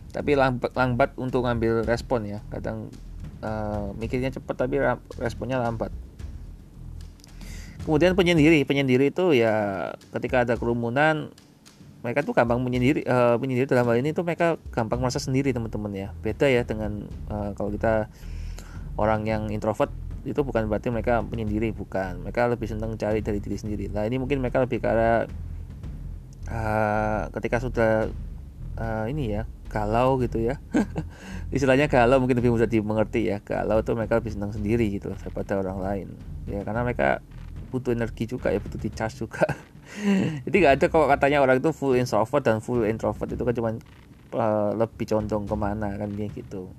tapi lambat lambat untuk ngambil respon ya. Kadang uh, mikirnya cepat tapi responnya lambat. Kemudian penyendiri penyendiri itu ya ketika ada kerumunan mereka tuh gampang menyendiri uh, menyendiri dalam hal ini tuh mereka gampang merasa sendiri teman-teman ya. Beda ya dengan uh, kalau kita orang yang introvert itu bukan berarti mereka menyendiri bukan. Mereka lebih senang cari dari diri sendiri. Nah ini mungkin mereka lebih karena uh, ketika sudah uh, ini ya galau gitu ya. Istilahnya galau mungkin lebih mudah dimengerti ya. Galau tuh mereka lebih senang sendiri gitu daripada orang lain. Ya karena mereka butuh energi juga ya butuh di charge juga. Jadi nggak ada kalau katanya orang itu full introvert dan full introvert. Itu kan cuma uh, lebih condong ke mana kan gitu.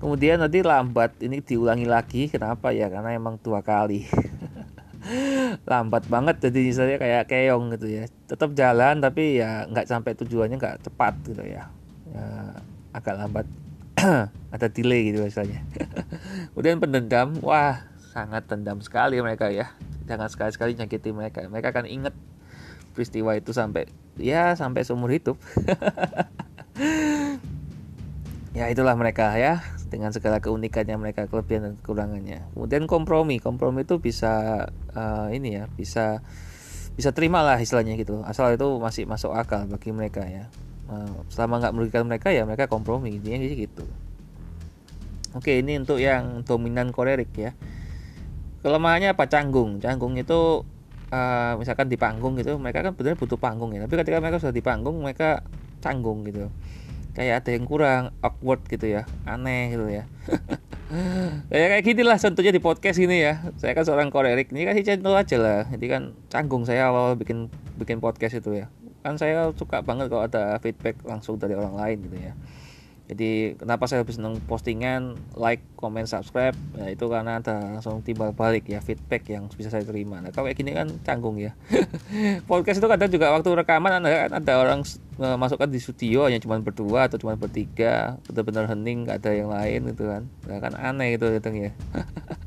Kemudian nanti lambat ini diulangi lagi kenapa ya? Karena emang dua kali. Lambat banget jadi misalnya kayak keong gitu ya. Tetap jalan tapi ya nggak sampai tujuannya nggak cepat gitu ya, ya agak lambat ada delay gitu misalnya kemudian pendendam wah sangat dendam sekali mereka ya. Jangan sekali-sekali nyakiti mereka. Mereka akan inget peristiwa itu sampai ya sampai seumur hidup. Ya itulah mereka ya dengan segala keunikannya mereka kelebihan dan kekurangannya. Kemudian kompromi kompromi itu bisa uh, ini ya bisa bisa terima lah istilahnya gitu asal itu masih masuk akal bagi mereka ya uh, selama nggak merugikan mereka ya mereka kompromi. Intinya gitu. Oke ini untuk yang dominan kolerik ya. Kelemahannya apa? Canggung. Canggung itu uh, misalkan di panggung gitu mereka kan benar butuh panggung ya. Tapi ketika mereka sudah di panggung mereka canggung gitu. Kayak ada yang kurang awkward gitu ya. Aneh gitu ya. Ya kayak gini lah contohnya di podcast ini ya. Saya kan seorang kolerik. Ini kasih contoh aja lah. Jadi kan canggung saya -awal bikin bikin podcast itu ya kan saya suka banget kalau ada feedback langsung dari orang lain gitu ya. Jadi kenapa saya lebih senang postingan like comment subscribe? Nah itu karena ada langsung timbal balik ya feedback yang bisa saya terima. Nah kalau kayak gini kan canggung ya. Podcast itu kadang juga waktu rekaman ada ada orang masukkan di studio hanya cuma berdua atau cuma bertiga benar-benar hening gak ada yang lain gitu kan. Nah, kan aneh itu datang ya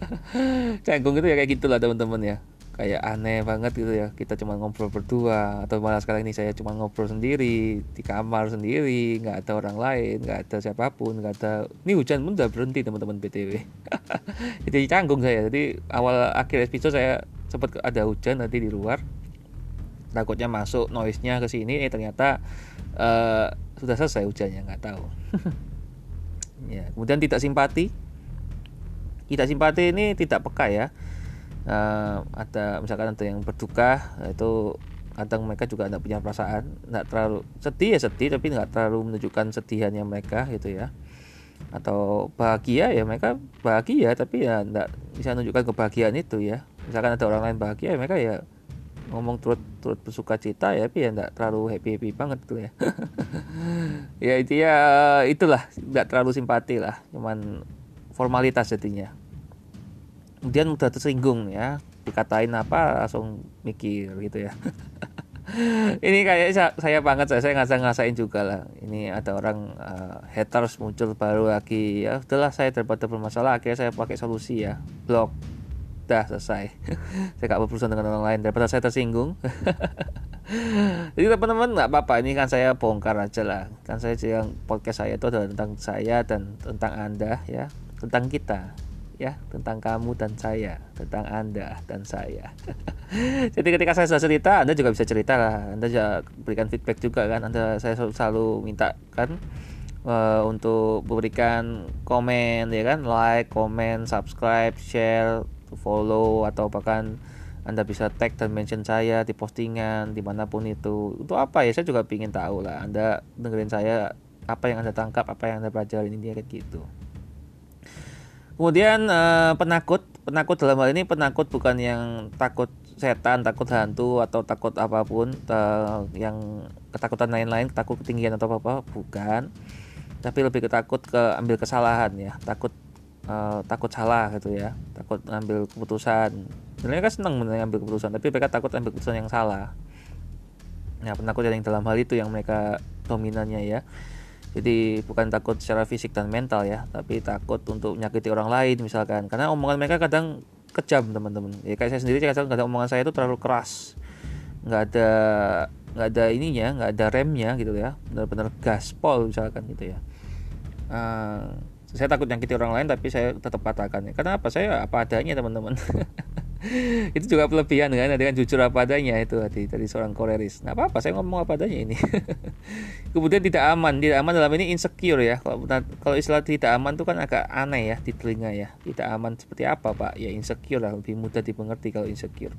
canggung itu ya kayak gitulah teman-teman ya kayak aneh banget gitu ya. Kita cuma ngobrol berdua atau malah sekarang ini saya cuma ngobrol sendiri di kamar sendiri nggak ada orang lain nggak ada siapa pun nggak ada. Ini hujan pun udah berhenti teman-teman btw jadi canggung saya. Jadi awal akhir episode saya sempat ada hujan nanti di luar. Takutnya masuk noise nya ke sini eh ternyata uh, sudah selesai hujannya nggak tahu. Ya kemudian tidak simpati. Tidak simpati ini tidak peka ya uh, ada misalkan ada yang berduka itu kadang mereka juga tidak punya perasaan tidak terlalu sedih ya sedih tapi nggak terlalu menunjukkan sedihannya mereka gitu ya. Atau bahagia ya mereka bahagia tapi ya tidak bisa menunjukkan kebahagiaan itu ya. Misalkan ada orang lain bahagia ya mereka ya ngomong turut turut bersuka cita ya tapi ya tidak terlalu happy happy banget tuh ya. Ya itu ya itulah tidak terlalu simpati lah cuman formalitas jadinya kemudian mudah tersinggung ya dikatain apa langsung mikir gitu ya. Ini kayak saya banget saya, saya ngasa ngasain juga lah. Ini ada orang uh, haters muncul baru lagi. Ya udahlah saya daripada bermasalah akhirnya saya pakai solusi ya. Blok. Dah selesai. Saya gak berurusan dengan orang lain daripada saya tersinggung. Jadi teman-teman nggak apa-apa. Ini kan saya bongkar aja lah. Kan saya yang podcast saya itu adalah tentang saya dan tentang anda ya tentang kita ya tentang kamu dan saya tentang anda dan saya. Jadi ketika saya sudah cerita anda juga bisa cerita lah. Anda juga berikan feedback juga kan. Anda saya selalu, minta kan uh, untuk memberikan komen ya kan. Like komen subscribe share follow atau bahkan anda bisa tag dan mention saya di postingan di mana pun itu. Untuk apa ya? Saya juga ingin tahu lah. Anda dengerin saya apa yang anda tangkap apa yang anda pelajari ini kayak gitu Kemudian uh, penakut, penakut dalam hal ini penakut bukan yang takut setan, takut hantu atau takut apa pun, uh, yang ketakutan lain-lain, takut ketinggian atau apa-apa, bukan. Tapi lebih ketakut ke ambil kesalahan ya, takut uh, takut salah gitu ya, takut ngambil keputusan. Sebenarnya kan senang mengambil keputusan, tapi mereka takut ambil keputusan yang salah. Nah, penakut yang dalam hal itu yang mereka dominannya ya jadi bukan takut secara fisik dan mental ya tapi takut untuk menyakiti orang lain misalkan. Karena omongan mereka kadang kejam teman-teman. Ya kayak saya sendiri kadang kadang omongan saya itu terlalu keras. Nggak ada nggak ada ininya nggak ada remnya gitu ya. Benar-benar gaspol misalkan gitu ya. Uh, saya takut nyakiti orang lain tapi saya tetap katakan. Karena apa? Saya apa adanya teman-teman itu juga kelebihan kan dengan jujur apa adanya itu hati dari seorang koreris. Nah apa apa saya ngomong apa adanya ini. Kemudian tidak aman tidak aman dalam ini insecure ya. Kalau kalau istilah tidak aman itu kan agak aneh ya di telinga ya. Tidak aman seperti apa pak? Ya insecure lah lebih mudah dimengerti kalau insecure.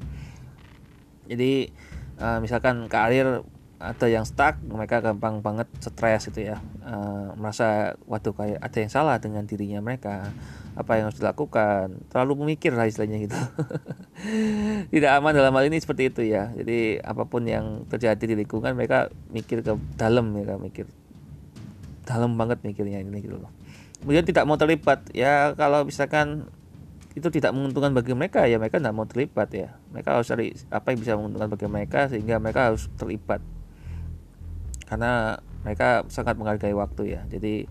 Jadi uh, misalkan karir ada yang stuck mereka gampang banget stres gitu ya. Uh, merasa waduh kayak ada yang salah dengan dirinya mereka apa yang harus dilakukan. Terlalu memikir lah istilahnya gitu. Tidak aman dalam hal ini seperti itu ya. Jadi apa pun yang terjadi di lingkungan mereka mikir ke dalam mereka mikir. Dalam banget mikirnya ini gitu loh. Kemudian tidak mau terlibat. Ya kalau misalkan itu tidak menguntungkan bagi mereka ya mereka tidak mau terlibat ya. Mereka harus cari apa yang bisa menguntungkan bagi mereka sehingga mereka harus terlibat. Karena mereka sangat menghargai waktu ya. Jadi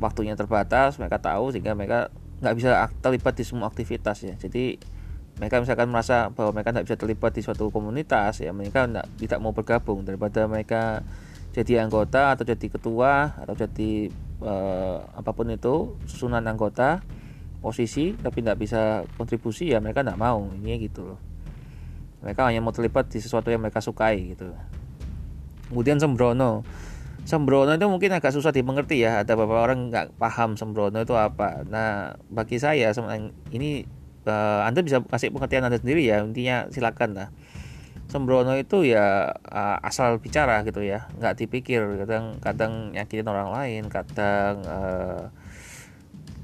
waktunya terbatas mereka tahu sehingga mereka nggak bisa terlibat di semua aktivitas ya. Jadi mereka misalkan merasa bahwa mereka tidak bisa terlibat di suatu komunitas ya mereka tidak, tidak mau bergabung. Daripada mereka jadi anggota atau jadi ketua atau jadi eh, apa pun itu susunan anggota posisi tapi tidak bisa kontribusi ya mereka tidak mau. Ini gitu loh. Mereka hanya mau terlibat di sesuatu yang mereka sukai gitu. Kemudian sembrono sembrono itu mungkin agak susah dimengerti ya. Ada beberapa orang nggak paham sembrono itu apa. Nah bagi saya ini uh, anda bisa kasih pengertian anda sendiri ya. Intinya silakan lah. Sembrono itu ya uh, asal bicara gitu ya. Nggak dipikir. Kadang kadang nyakitin orang lain. Kadang uh,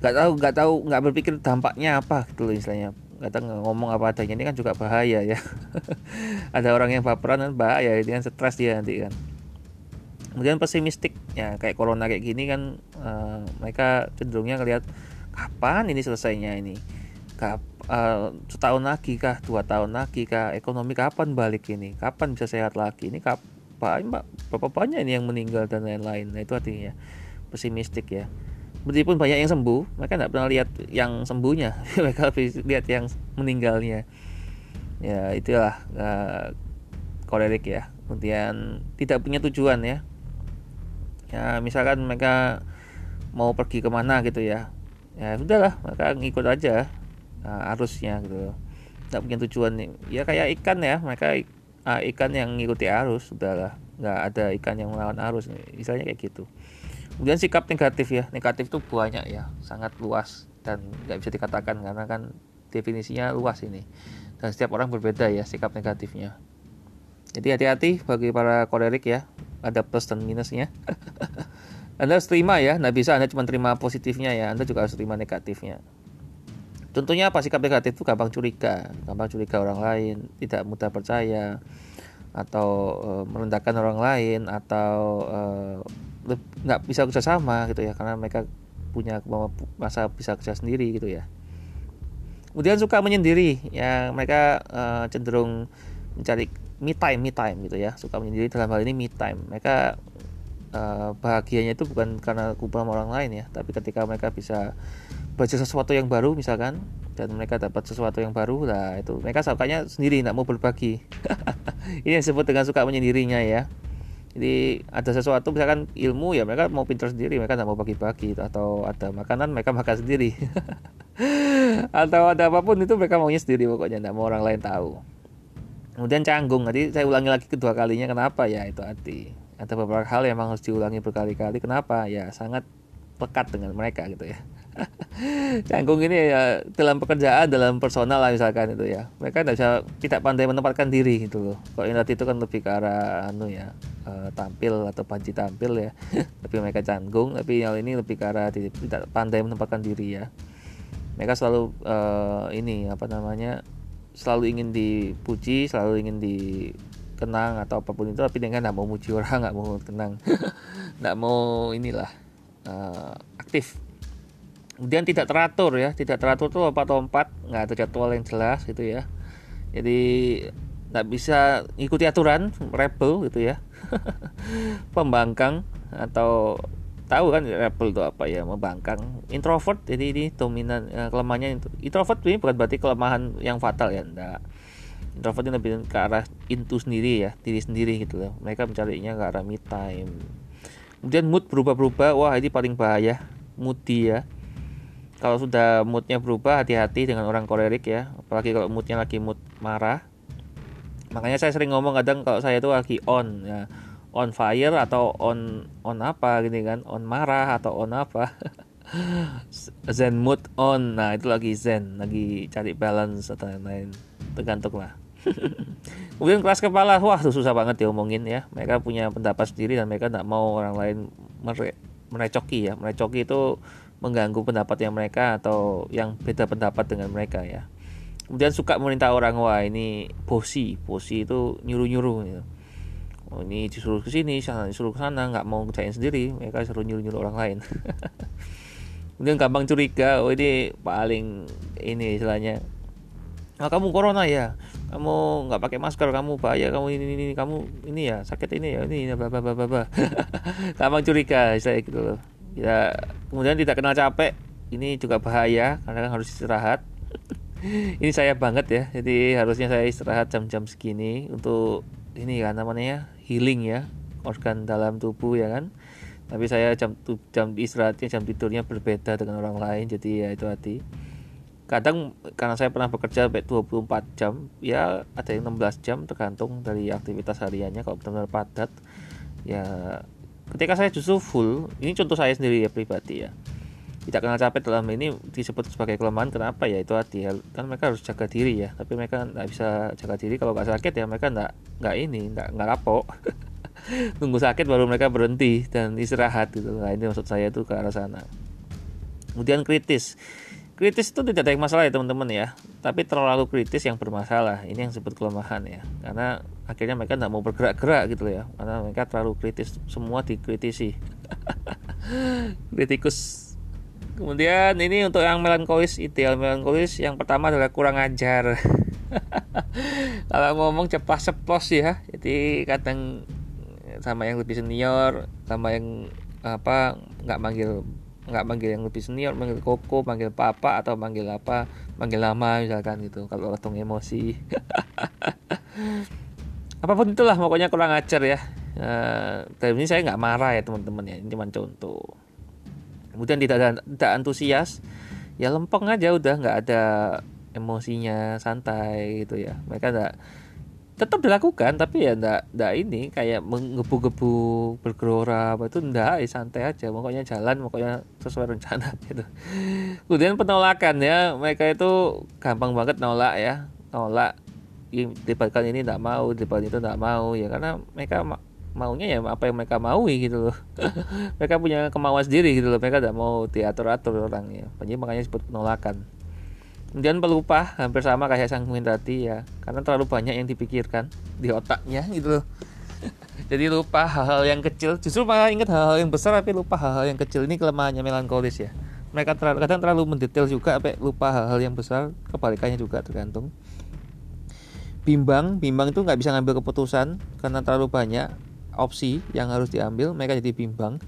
nggak tahu nggak tahu nggak berpikir dampaknya apa gitu loh istilahnya. Kadang ngomong apa adanya ini kan juga bahaya ya. Ada orang yang baperan kan bahaya. Itu kan stres dia nanti kan kemudian pesimistik ya kayak corona kayak gini kan uh, mereka cenderungnya ngelihat kapan ini selesainya ini? Kap, uh, setahun lagi kah? Dua tahun lagi kah? Ekonomi kapan balik ini? Kapan bisa sehat lagi? Ini kapan berapa banyak ini yang meninggal dan lain-lain. Nah itu artinya pesimistik ya. Meskipun banyak yang sembuh mereka tidak pernah lihat yang sembuhnya. Mereka lebih lihat yang meninggalnya. Ya itulah uh, kolerik ya. Kemudian tidak punya tujuan ya ya misalkan mereka mau pergi ke mana gitu ya. Ya sudahlah mereka ngikut aja uh, arusnya gitu. Tidak punya tujuan ya kayak ikan ya mereka uh, ikan yang ngikuti arus sudahlah. Nggak ada ikan yang melawan arus misalnya kayak gitu. Kemudian sikap negatif ya negatif itu banyak ya sangat luas dan nggak bisa dikatakan karena kan definisinya luas ini. Dan setiap orang berbeda ya sikap negatifnya. Jadi hati-hati bagi para kolerik ya ada plus dan minusnya. Anda harus terima ya nggak bisa anda cuma terima positifnya ya anda juga harus terima negatifnya. Tentunya apa? Sikap negatif itu gampang curiga gampang curiga orang lain tidak mudah percaya atau uh, merendahkan orang lain atau uh, nggak bisa kerja sama gitu ya karena mereka punya masa bisa kerja sendiri gitu ya. Kemudian suka menyendiri ya mereka uh, cenderung mencari me time me time gitu ya suka menyendiri. Dalam hal ini me time. Mereka uh, bahagianya itu bukan karena kumpul sama orang lain ya tapi ketika mereka bisa baca sesuatu yang baru misalkan dan mereka dapat sesuatu yang baru lah itu mereka sukanya sendiri tidak mau berbagi. Ini yang disebut dengan suka menyendirinya ya. Jadi ada sesuatu misalkan ilmu ya mereka mau pintar sendiri mereka tidak mau bagi-bagi atau ada makanan mereka makan sendiri. Atau ada apa pun itu mereka maunya sendiri pokoknya tidak mau orang lain tahu kemudian canggung. Nanti saya ulangi lagi kedua kalinya kenapa? Ya itu hati ada beberapa hal yang harus diulangi berkali-kali. Kenapa? Ya sangat pekat dengan mereka gitu ya. Canggung ini ya dalam pekerjaan dalam personal lah misalkan itu ya. Mereka tidak bisa tidak pandai menempatkan diri gitu loh. Kalau inat itu kan lebih ke arah anu ya uh, tampil atau panci tampil ya. Tapi mereka canggung tapi yang ini lebih ke arah tidak pandai menempatkan diri ya. Mereka selalu uh, ini apa namanya selalu ingin dipuji selalu ingin dikenang atau apa pun itu tapi dengan nggak mau muji orang nggak mau kenang nggak mau inilah uh, aktif. Kemudian tidak teratur ya tidak teratur tuh apa tempat nggak ada jadwal yang jelas gitu ya. Jadi nggak bisa ikuti aturan rebel gitu ya. Pembangkang atau tahu kan rebel itu apa ya membangkang introvert jadi ini dominan ya, kelemahannya introvert ini bukan berarti kelemahan yang fatal ya enggak. Introvert ini lebih ke arah intu sendiri ya diri sendiri gitu loh. Mereka mencarinya ke arah me time. Kemudian mood berubah-berubah wah ini paling bahaya. Moody ya. Kalau sudah moodnya berubah hati-hati dengan orang kolerik ya. Apalagi kalau moodnya lagi mood marah. Makanya saya sering ngomong kadang kalau saya itu lagi on ya on fire atau on on apa gini kan? On marah atau on apa? Zen mood on. Nah itu lagi zen lagi cari balance atau lain-lain. Tergantung lah. Kemudian keras kepala. Wah itu susah banget diomongin ya. Mereka punya pendapat sendiri dan mereka tidak mau orang lain mere merecoki ya. Merecoki itu mengganggu pendapatnya mereka atau yang beda pendapat dengan mereka ya. Kemudian suka meminta orang wah ini bosi. Bosi itu nyuruh nyuruh gitu. Oh ini disuruh ke sini sana disuruh ke sana nggak mau kerjain sendiri. Mereka suruh nyuruh nyuruh orang lain. Kemudian gampang curiga oh ini paling ini istilahnya. Nah, kamu corona ya? Kamu nggak pakai masker kamu bahaya kamu ini, ini ini kamu ini ya sakit ini ya ini bla bla bla bla. Gampang curiga saya gitu loh. Ya kemudian tidak kenal capek ini juga bahaya karena kan harus istirahat. Ini saya banget ya jadi harusnya saya istirahat jam-jam segini untuk ini kan namanya healing ya organ dalam tubuh ya kan. Tapi saya jam jam istirahatnya jam tidurnya berbeda dengan orang lain jadi ya itu hati kadang karena saya pernah bekerja sampai 24 jam ya ada yang 16 jam tergantung dari aktivitas hariannya. Kalau benar-benar padat ya ketika saya justru full ini contoh saya sendiri ya pribadi ya tidak kenal capek dalam ini disebut sebagai kelemahan. Kenapa? Ya itu hati kan mereka harus jaga diri ya. Tapi mereka nggak bisa jaga diri. Kalau nggak sakit ya mereka nggak nggak ini nggak nggak rapok. Tunggu sakit baru mereka berhenti dan istirahat gitu. Nah ini maksud saya itu ke arah sana. Kemudian kritis. Kritis itu tidak ada yang masalah ya teman-teman ya. Tapi terlalu kritis yang bermasalah. Ini yang disebut kelemahan ya. Karena akhirnya mereka tidak mau bergerak-gerak gitu ya. Karena mereka terlalu kritis. Semua dikritisi. Kritikus kemudian ini untuk yang melankolis ideal melankolis yang pertama adalah kurang ajar. Kalau ngomong cepat seplos ya jadi kadang sama yang lebih senior sama yang apa nggak manggil nggak manggil yang lebih senior manggil koko manggil papa atau manggil apa manggil nama misalkan gitu kalau langsung emosi. Apa pun itulah pokoknya kurang ajar ya. Uh, ini saya nggak marah ya teman-teman ya ini cuma contoh kemudian tidak tidak antusias. Ya lempeng aja udah nggak ada emosinya santai gitu ya. Mereka nggak tetap dilakukan tapi ya ndak ndak ini kayak menggebu-gebu bergelora apa itu ndak ya santai aja. Pokoknya jalan pokoknya sesuai rencana gitu. Kemudian penolakan ya mereka itu gampang banget nolak ya. Nolak dilibatkan ini ndak mau dilibatkan itu ndak mau. Ya karena mereka maunya ya apa yang mereka mau gitu loh. Mereka punya kemauan sendiri gitu loh. Mereka tidak mau diatur atur orangnya. Jadi makanya disebut penolakan. Kemudian pelupa hampir sama kayak sang tadi ya. Karena terlalu banyak yang dipikirkan di otaknya gitu loh. Jadi lupa hal-hal yang kecil. Justru malah ingat hal-hal yang besar tapi lupa hal-hal yang kecil. Ini kelemahannya melankolis ya. Mereka terlalu, kadang terlalu mendetail juga sampai lupa hal-hal yang besar. Kebalikannya juga tergantung. Bimbang bimbang itu nggak bisa ngambil keputusan karena terlalu banyak opsi yang harus diambil mereka jadi bimbang.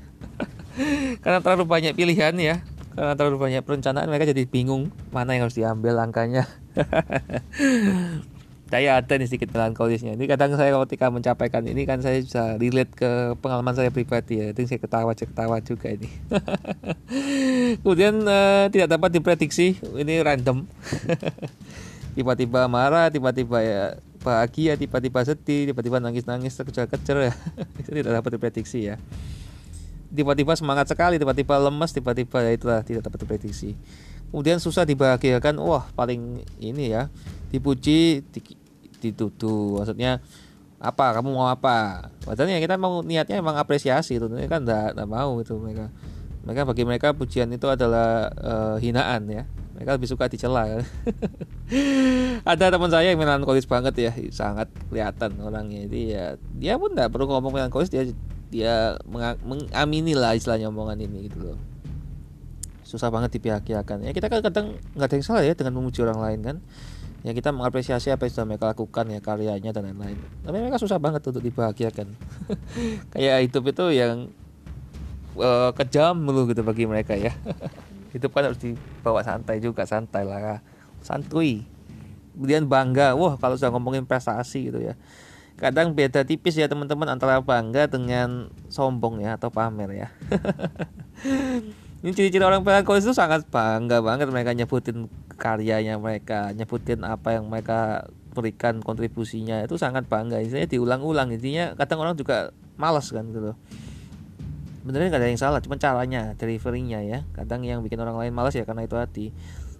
Karena terlalu banyak pilihan ya. Karena terlalu banyak perencanaan mereka jadi bingung mana yang harus diambil langkahnya saya ada nih sedikit melankolisnya. Ini kadang saya ketika mencapaikan ini kan saya bisa relate ke pengalaman saya pribadi ya. Itu saya ketawa ketawa juga ini. Kemudian uh, tidak dapat diprediksi. Ini random. Tiba-tiba marah tiba-tiba ya bahagia tiba-tiba sedih tiba-tiba nangis-nangis terkejar-kejar ya. Itu tidak dapat diprediksi ya. Tiba-tiba semangat sekali tiba-tiba lemes tiba-tiba ya itulah tidak dapat diprediksi. Kemudian susah dibahagiakan wah paling ini ya dipuji dituduh maksudnya apa? Kamu mau apa? Padahal ya kita mau niatnya emang apresiasi itu kan enggak, enggak mau itu mereka. Mereka bagi mereka pujian itu adalah uh, hinaan ya mereka lebih suka dicela kan? ada teman saya yang melankolis banget ya sangat kelihatan orangnya. Jadi ya dia pun nggak perlu ngomong melankolis dia dia mengamini lah istilahnya omongan ini gitu loh. Susah banget dipihakiakan ya kita kan kadang nggak ada yang salah ya dengan memuji orang lain kan. Ya kita mengapresiasi apa yang sudah mereka lakukan ya karyanya dan lain-lain. Tapi mereka susah banget untuk dibahagiakan. Kayak hidup itu yang uh, kejam dulu gitu bagi mereka ya hidup kan harus dibawa santai juga santai lah. Santuy kemudian bangga. Wah kalau sudah ngomongin prestasi gitu ya. Kadang beda tipis ya teman-teman antara bangga dengan sombong ya atau pamer ya. Ini ciri-ciri orang melankolis itu sangat bangga banget mereka nyebutin karyanya mereka nyebutin apa yang mereka berikan kontribusinya. Itu sangat bangga. Intinya diulang-ulang. Intinya kadang orang juga malas kan gitu benernya nggak ada yang salah cuma caranya deliverynya ya. Kadang yang bikin orang lain malas ya karena itu hati.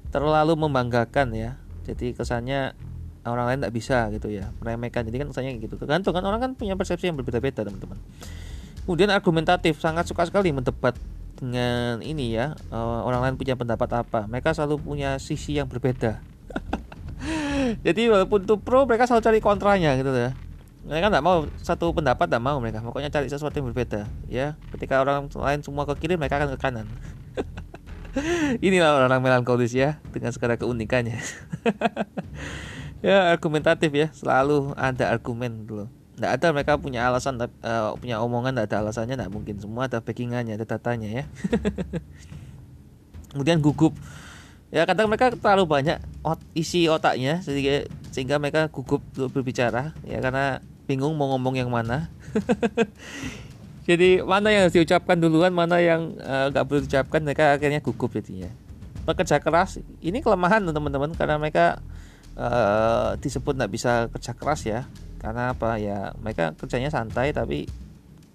Terlalu membanggakan ya. Jadi kesannya orang lain tidak bisa gitu ya meremehkan. Jadi kan misalnya gitu. Tergantung kan orang kan punya persepsi yang berbeda-beda teman-teman. Kemudian argumentatif sangat suka sekali mendebat dengan ini ya uh, orang lain punya pendapat apa. Mereka selalu punya sisi yang berbeda. Jadi walaupun itu pro mereka selalu cari kontranya gitu ya mereka tidak mau satu pendapat tidak mau mereka. Pokoknya cari sesuatu yang berbeda ya. Ketika orang lain semua ke kiri mereka akan ke kanan. Inilah orang melankolis ya dengan segala keunikannya. Ya argumentatif ya. Selalu ada argumen dulu tidak ada mereka punya alasan uh, punya omongan tidak ada alasannya tidak mungkin. Semua ada backingannya ada datanya ya. Kemudian gugup. Ya kadang mereka terlalu banyak isi otaknya sehingga sehingga mereka gugup untuk berbicara ya karena bingung mau ngomong yang mana. Jadi mana yang harus diucapkan duluan mana yang uh, gak perlu diucapkan mereka akhirnya gugup jadinya. Bekerja keras ini kelemahan teman-teman karena mereka uh, disebut nggak bisa kerja keras ya. Karena apa ya mereka kerjanya santai tapi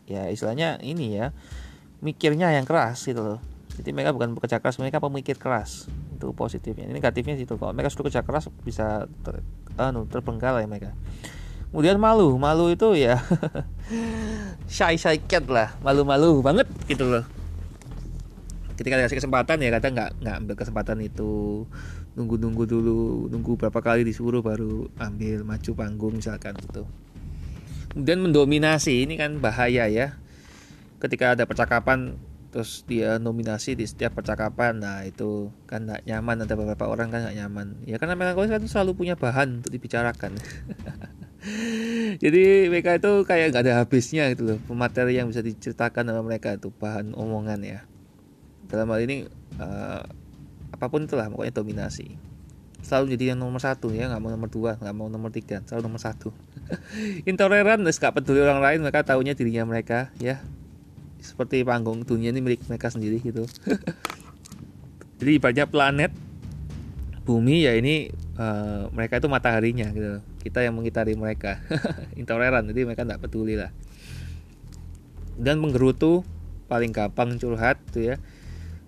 ya istilahnya ini ya mikirnya yang keras gitu loh. Jadi mereka bukan bekerja keras mereka pemikir keras. Itu positifnya. Ini negatifnya situ. Kalau mereka sudah kerja keras bisa ter, terbengkalai mereka kemudian malu. Malu itu ya shy shy cat lah. Malu malu banget gitu loh. Ketika dikasih kesempatan ya kadang nggak nggak ambil kesempatan itu. Nunggu nunggu dulu nunggu berapa kali disuruh baru ambil maju panggung misalkan gitu. Kemudian mendominasi ini kan bahaya ya. Ketika ada percakapan terus dia nominasi di setiap percakapan nah itu kan nggak nyaman. Ada beberapa orang kan nggak nyaman. Ya karena melankolis kan selalu punya bahan untuk dibicarakan jadi mereka itu kayak nggak ada habisnya gitu loh. Pemateri yang bisa diceritakan sama mereka itu bahan omongan ya. Dalam hal ini uh, apa pun itulah pokoknya dominasi. Selalu jadi yang nomor satu ya nggak mau nomor dua nggak mau nomor tiga selalu nomor satu. Intoleran nggak peduli orang lain mereka tahunya dirinya mereka ya. Seperti panggung dunia ini milik mereka sendiri gitu. Jadi banyak planet bumi ya ini uh, mereka itu mataharinya gitu kita yang mengitari mereka. Intoleran jadi mereka tidak peduli lah. Dan menggerutu paling gampang curhat tuh ya.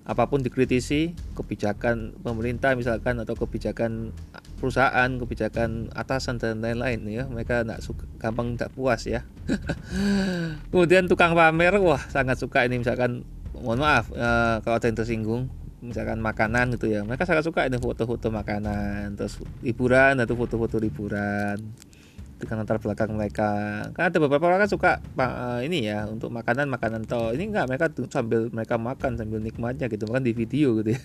Apa pun dikritisi kebijakan pemerintah misalkan atau kebijakan perusahaan kebijakan atasan dan lain-lain ya. Mereka tidak suka gampang tidak puas ya. Kemudian tukang pamer wah sangat suka ini misalkan. Mohon maaf eh, kalau ada yang tersinggung misalkan makanan gitu ya. Mereka sangat suka ini foto-foto makanan terus liburan atau foto-foto liburan. Dengan latar belakang mereka. Kan ada beberapa orang kan suka uh, ini ya untuk makanan makanan toh ini enggak mereka tuh sambil mereka makan sambil nikmatnya gitu makan di video gitu ya.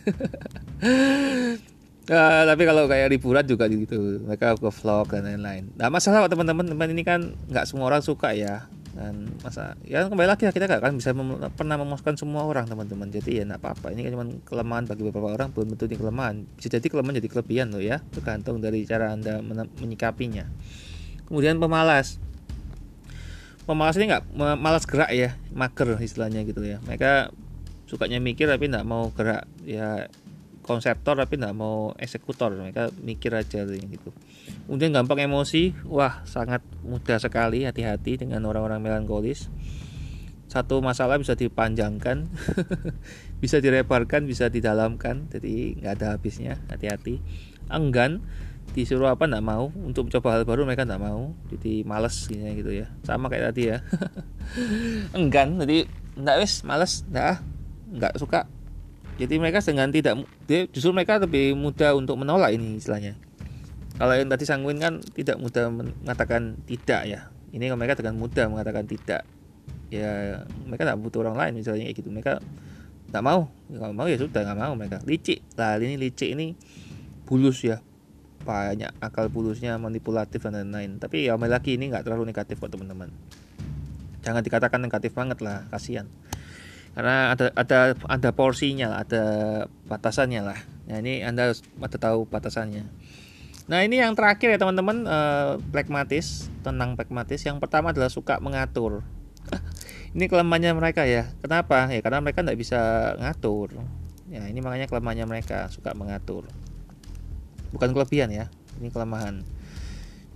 Uh, tapi kalau kayak liburan juga gitu mereka ke vlog dan lain-lain. Nah masalah teman-teman teman ini kan nggak semua orang suka ya dan masa ya kembali lagi kita nggak kan bisa mem pernah memuaskan semua orang teman-teman. Jadi ya nggak apa-apa. Ini kan cuma kelemahan bagi beberapa orang belum tentu ini kelemahan. Bisa jadi kelemahan jadi kelebihan loh ya. Tergantung dari cara anda menyikapinya. Kemudian pemalas. Pemalas ini nggak malas gerak ya. Mager istilahnya gitu ya. Mereka sukanya mikir tapi nggak mau gerak. Ya konseptor tapi nggak mau eksekutor. Mereka mikir aja gitu kemudian gampang emosi. Wah sangat mudah sekali hati-hati dengan orang-orang melankolis. Satu masalah bisa dipanjangkan bisa direparkan bisa didalamkan. Jadi nggak ada habisnya hati-hati. Enggan disuruh apa nggak mau. Untuk mencoba hal baru mereka nggak mau. Jadi males gitu ya. Sama kayak tadi ya. Enggan jadi nggak wes males nggak nggak suka. Jadi mereka dengan tidak justru mereka lebih mudah untuk menolak ini istilahnya kalau yang tadi sanguin kan tidak mudah mengatakan tidak ya. Ini mereka dengan mudah mengatakan tidak ya mereka tidak butuh orang lain misalnya kayak gitu. Mereka nggak mau. Nggak mau ya sudah nggak mau mereka. Licik. Lah ini licik ini bulus ya. Banyak akal bulusnya manipulatif dan lain-lain. Tapi ya lagi ini nggak terlalu negatif kok teman-teman. Jangan dikatakan negatif banget lah kasihan. Karena ada ada ada porsinya lah ada batasannya lah. Nah ini anda ada tahu batasannya nah ini yang terakhir ya teman-teman uh, pragmatis tentang pragmatis yang pertama adalah suka mengatur. Ini kelemahannya mereka ya. Kenapa? Ya karena mereka tidak bisa ngatur. Ya ini makanya kelemahannya mereka suka mengatur. Bukan kelebihan ya ini kelemahan.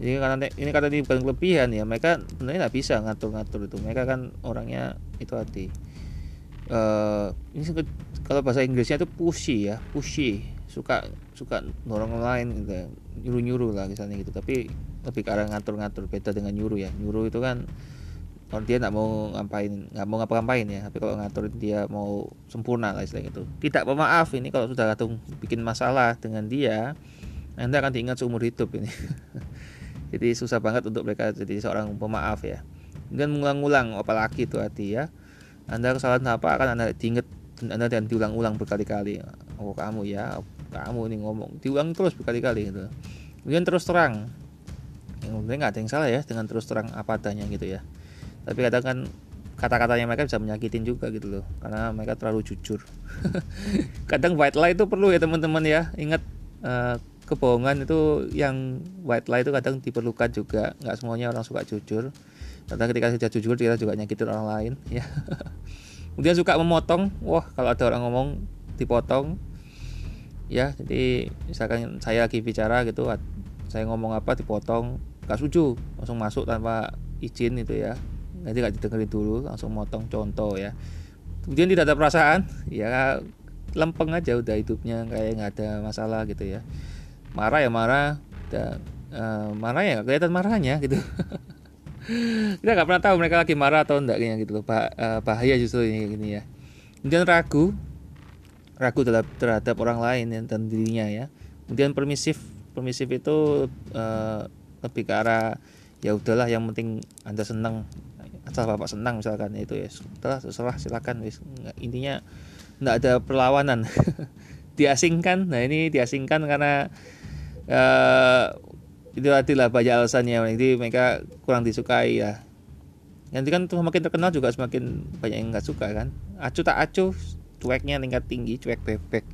Jadi karena ini kata ini bukan kelebihan ya mereka sebenarnya nggak bisa ngatur-ngatur itu. Mereka kan orangnya itu hati. Uh, ini kalau bahasa Inggrisnya itu pushy ya pushy. Suka suka dorong lain gitu nyuruh nyuruh lah misalnya gitu. Tapi lebih ke arah ngatur-ngatur beda dengan nyuruh ya. Nyuruh itu kan kalau dia nggak mau ngapain nggak mau ngapa-ngapain ya. Tapi kalau ngatur dia mau sempurna lah istilah itu tidak pemaaf ini kalau sudah ngatung bikin masalah dengan dia anda akan diingat seumur hidup ini. Jadi susah banget untuk mereka jadi seorang pemaaf ya. Dan mengulang-ulang apalagi itu hati ya. Anda kesalahan apa akan anda diingat anda dan diulang-ulang berkali-kali. Oh kamu ya kamu ini ngomong diulang terus berkali-kali gitu. Kemudian terus terang. Yang nggak ada yang salah ya dengan terus terang apa adanya gitu ya. Tapi kadang kan kata-katanya mereka bisa menyakitin juga gitu loh karena mereka terlalu jujur. Kadang white lie itu perlu ya teman-teman ya. Ingat uh, kebohongan itu yang white lie itu kadang diperlukan juga. Nggak semuanya orang suka jujur. Kadang ketika sudah jujur kita juga nyakitin orang lain ya. Kemudian suka memotong. Wah kalau ada orang ngomong dipotong ya jadi misalkan saya lagi bicara gitu saya ngomong apa dipotong gak setuju langsung masuk tanpa izin itu ya. Nanti nggak didengerin dulu langsung motong contoh ya. Kemudian tidak ada perasaan ya lempeng aja udah hidupnya kayak nggak ada masalah gitu ya. Marah ya marah dan uh, marah ya kelihatan marahnya gitu. Kita nggak pernah tahu mereka lagi marah atau enggak gitu loh bah, uh, bahaya justru ini gini ya. Kemudian ragu ragu terhadap, terhadap orang lain dan dirinya ya. Kemudian permisif permisif itu uh, lebih ke arah ya udahlah yang penting anda senang asal bapak senang misalkan itu ya. Setelah terserah silakan wis. Intinya nggak ada perlawanan. Diasingkan nah ini diasingkan karena uh, itu adalah banyak alasannya. Jadi mereka kurang disukai ya. Nanti kan semakin terkenal juga semakin banyak yang nggak suka kan. Acu tak acu cueknya tingkat tinggi cuek bebek.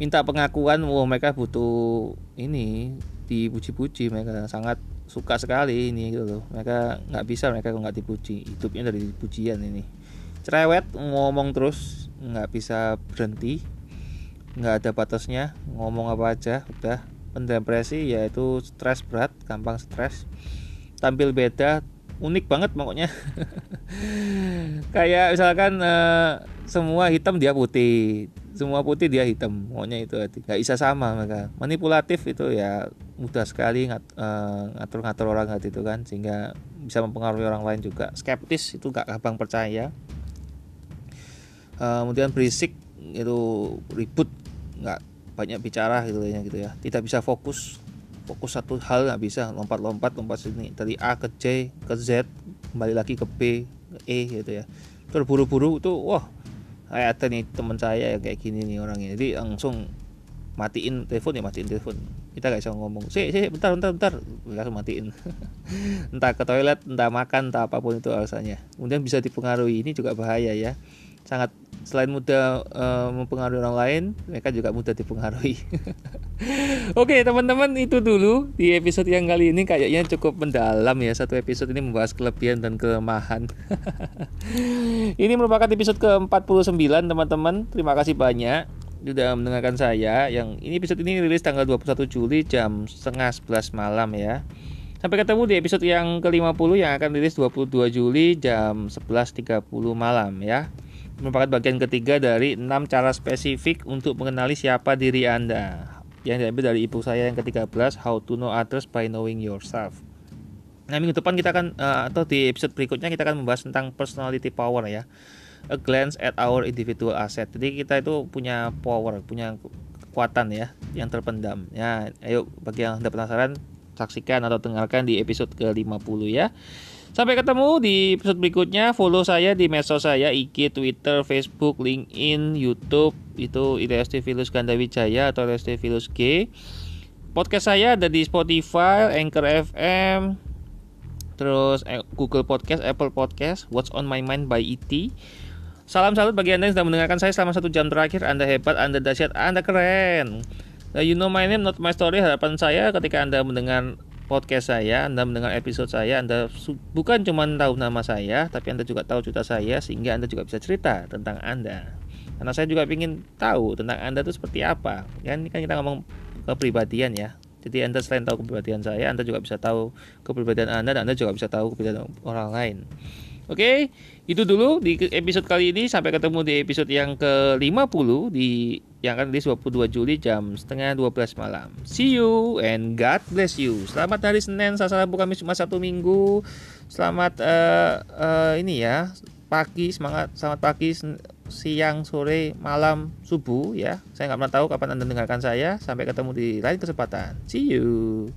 Minta pengakuan wah mereka butuh ini dipuji-puji. Mereka sangat suka sekali ini gitu loh. Mereka nggak bisa mereka nggak dipuji. Hidupnya dari pujian ini. Cerewet ngomong terus nggak bisa berhenti. Nggak ada batasnya ngomong apa aja udah. Pendepresi yaitu stres berat gampang stres. Tampil beda unik banget pokoknya. Kayak misalkan uh, semua hitam dia putih. Semua putih dia hitam pokoknya itu nggak bisa sama mereka. Manipulatif itu ya mudah sekali ngat, uh, ngatur-ngatur orang hati itu kan sehingga bisa mempengaruhi orang lain juga. Skeptis itu nggak gampang percaya. Uh, kemudian berisik itu ribut nggak banyak bicara gitu ya gitu ya. Tidak bisa fokus fokus satu hal nggak bisa lompat-lompat lompat sini. Dari A ke C ke Z kembali lagi ke B ke E gitu ya. Terburu-buru itu wah kayak ada nih teman saya yang kayak gini nih orangnya. Jadi langsung matiin telepon ya matiin telepon. Kita gak bisa ngomong sih sih bentar bentar bentar. Langsung matiin. Entah ke toilet entah makan entah apa pun itu alasannya. Kemudian bisa dipengaruhi ini juga bahaya ya sangat selain mudah uh, mempengaruhi orang lain, mereka juga mudah dipengaruhi. Oke, teman-teman, itu dulu di episode yang kali ini kayaknya cukup mendalam ya. Satu episode ini membahas kelebihan dan kelemahan. ini merupakan episode ke-49, teman-teman. Terima kasih banyak sudah mendengarkan saya. Yang ini episode ini rilis tanggal 21 Juli jam setengah 11 malam ya. Sampai ketemu di episode yang ke-50 yang akan rilis 22 Juli jam 11.30 malam ya merupakan bagian ketiga dari enam cara spesifik untuk mengenali siapa diri Anda yang diambil dari ibu saya yang ke-13 How to Know Others by Knowing Yourself. Nah, minggu depan kita akan uh, atau di episode berikutnya kita akan membahas tentang personality power ya. A glance at our individual asset. Jadi kita itu punya power, punya kekuatan ya yang terpendam. Ya, ayo bagi yang Anda penasaran saksikan atau dengarkan di episode ke-50 ya. Sampai ketemu di episode berikutnya. Follow saya di medsos saya IG, Twitter, Facebook, LinkedIn, YouTube itu ITST Filus Gandawijaya atau ITST Filus G. Podcast saya ada di Spotify, Anchor FM, terus eh, Google Podcast, Apple Podcast, What's on My Mind by ET. Salam salut bagi Anda yang sedang mendengarkan saya selama satu jam terakhir. Anda hebat, Anda dahsyat, Anda keren. You know my name, not my story. Harapan saya ketika Anda mendengar podcast saya, Anda mendengar episode saya, Anda bukan cuma tahu nama saya, tapi Anda juga tahu cerita saya sehingga Anda juga bisa cerita tentang Anda. Karena saya juga ingin tahu tentang Anda itu seperti apa. Ya, ini kan kita ngomong kepribadian ya. Jadi Anda selain tahu kepribadian saya, Anda juga bisa tahu kepribadian Anda dan Anda juga bisa tahu kepribadian orang lain. Oke, itu dulu di episode kali ini. Sampai ketemu di episode yang ke-50 di yang akan di 22 Juli jam setengah 12 malam. See you and God bless you. Selamat hari Senin, salam bukan Jumat satu Minggu. Selamat uh, uh, ini ya, pagi semangat, selamat pagi, siang, sore, malam, subuh ya. Saya nggak pernah tahu kapan Anda mendengarkan saya. Sampai ketemu di lain kesempatan. See you.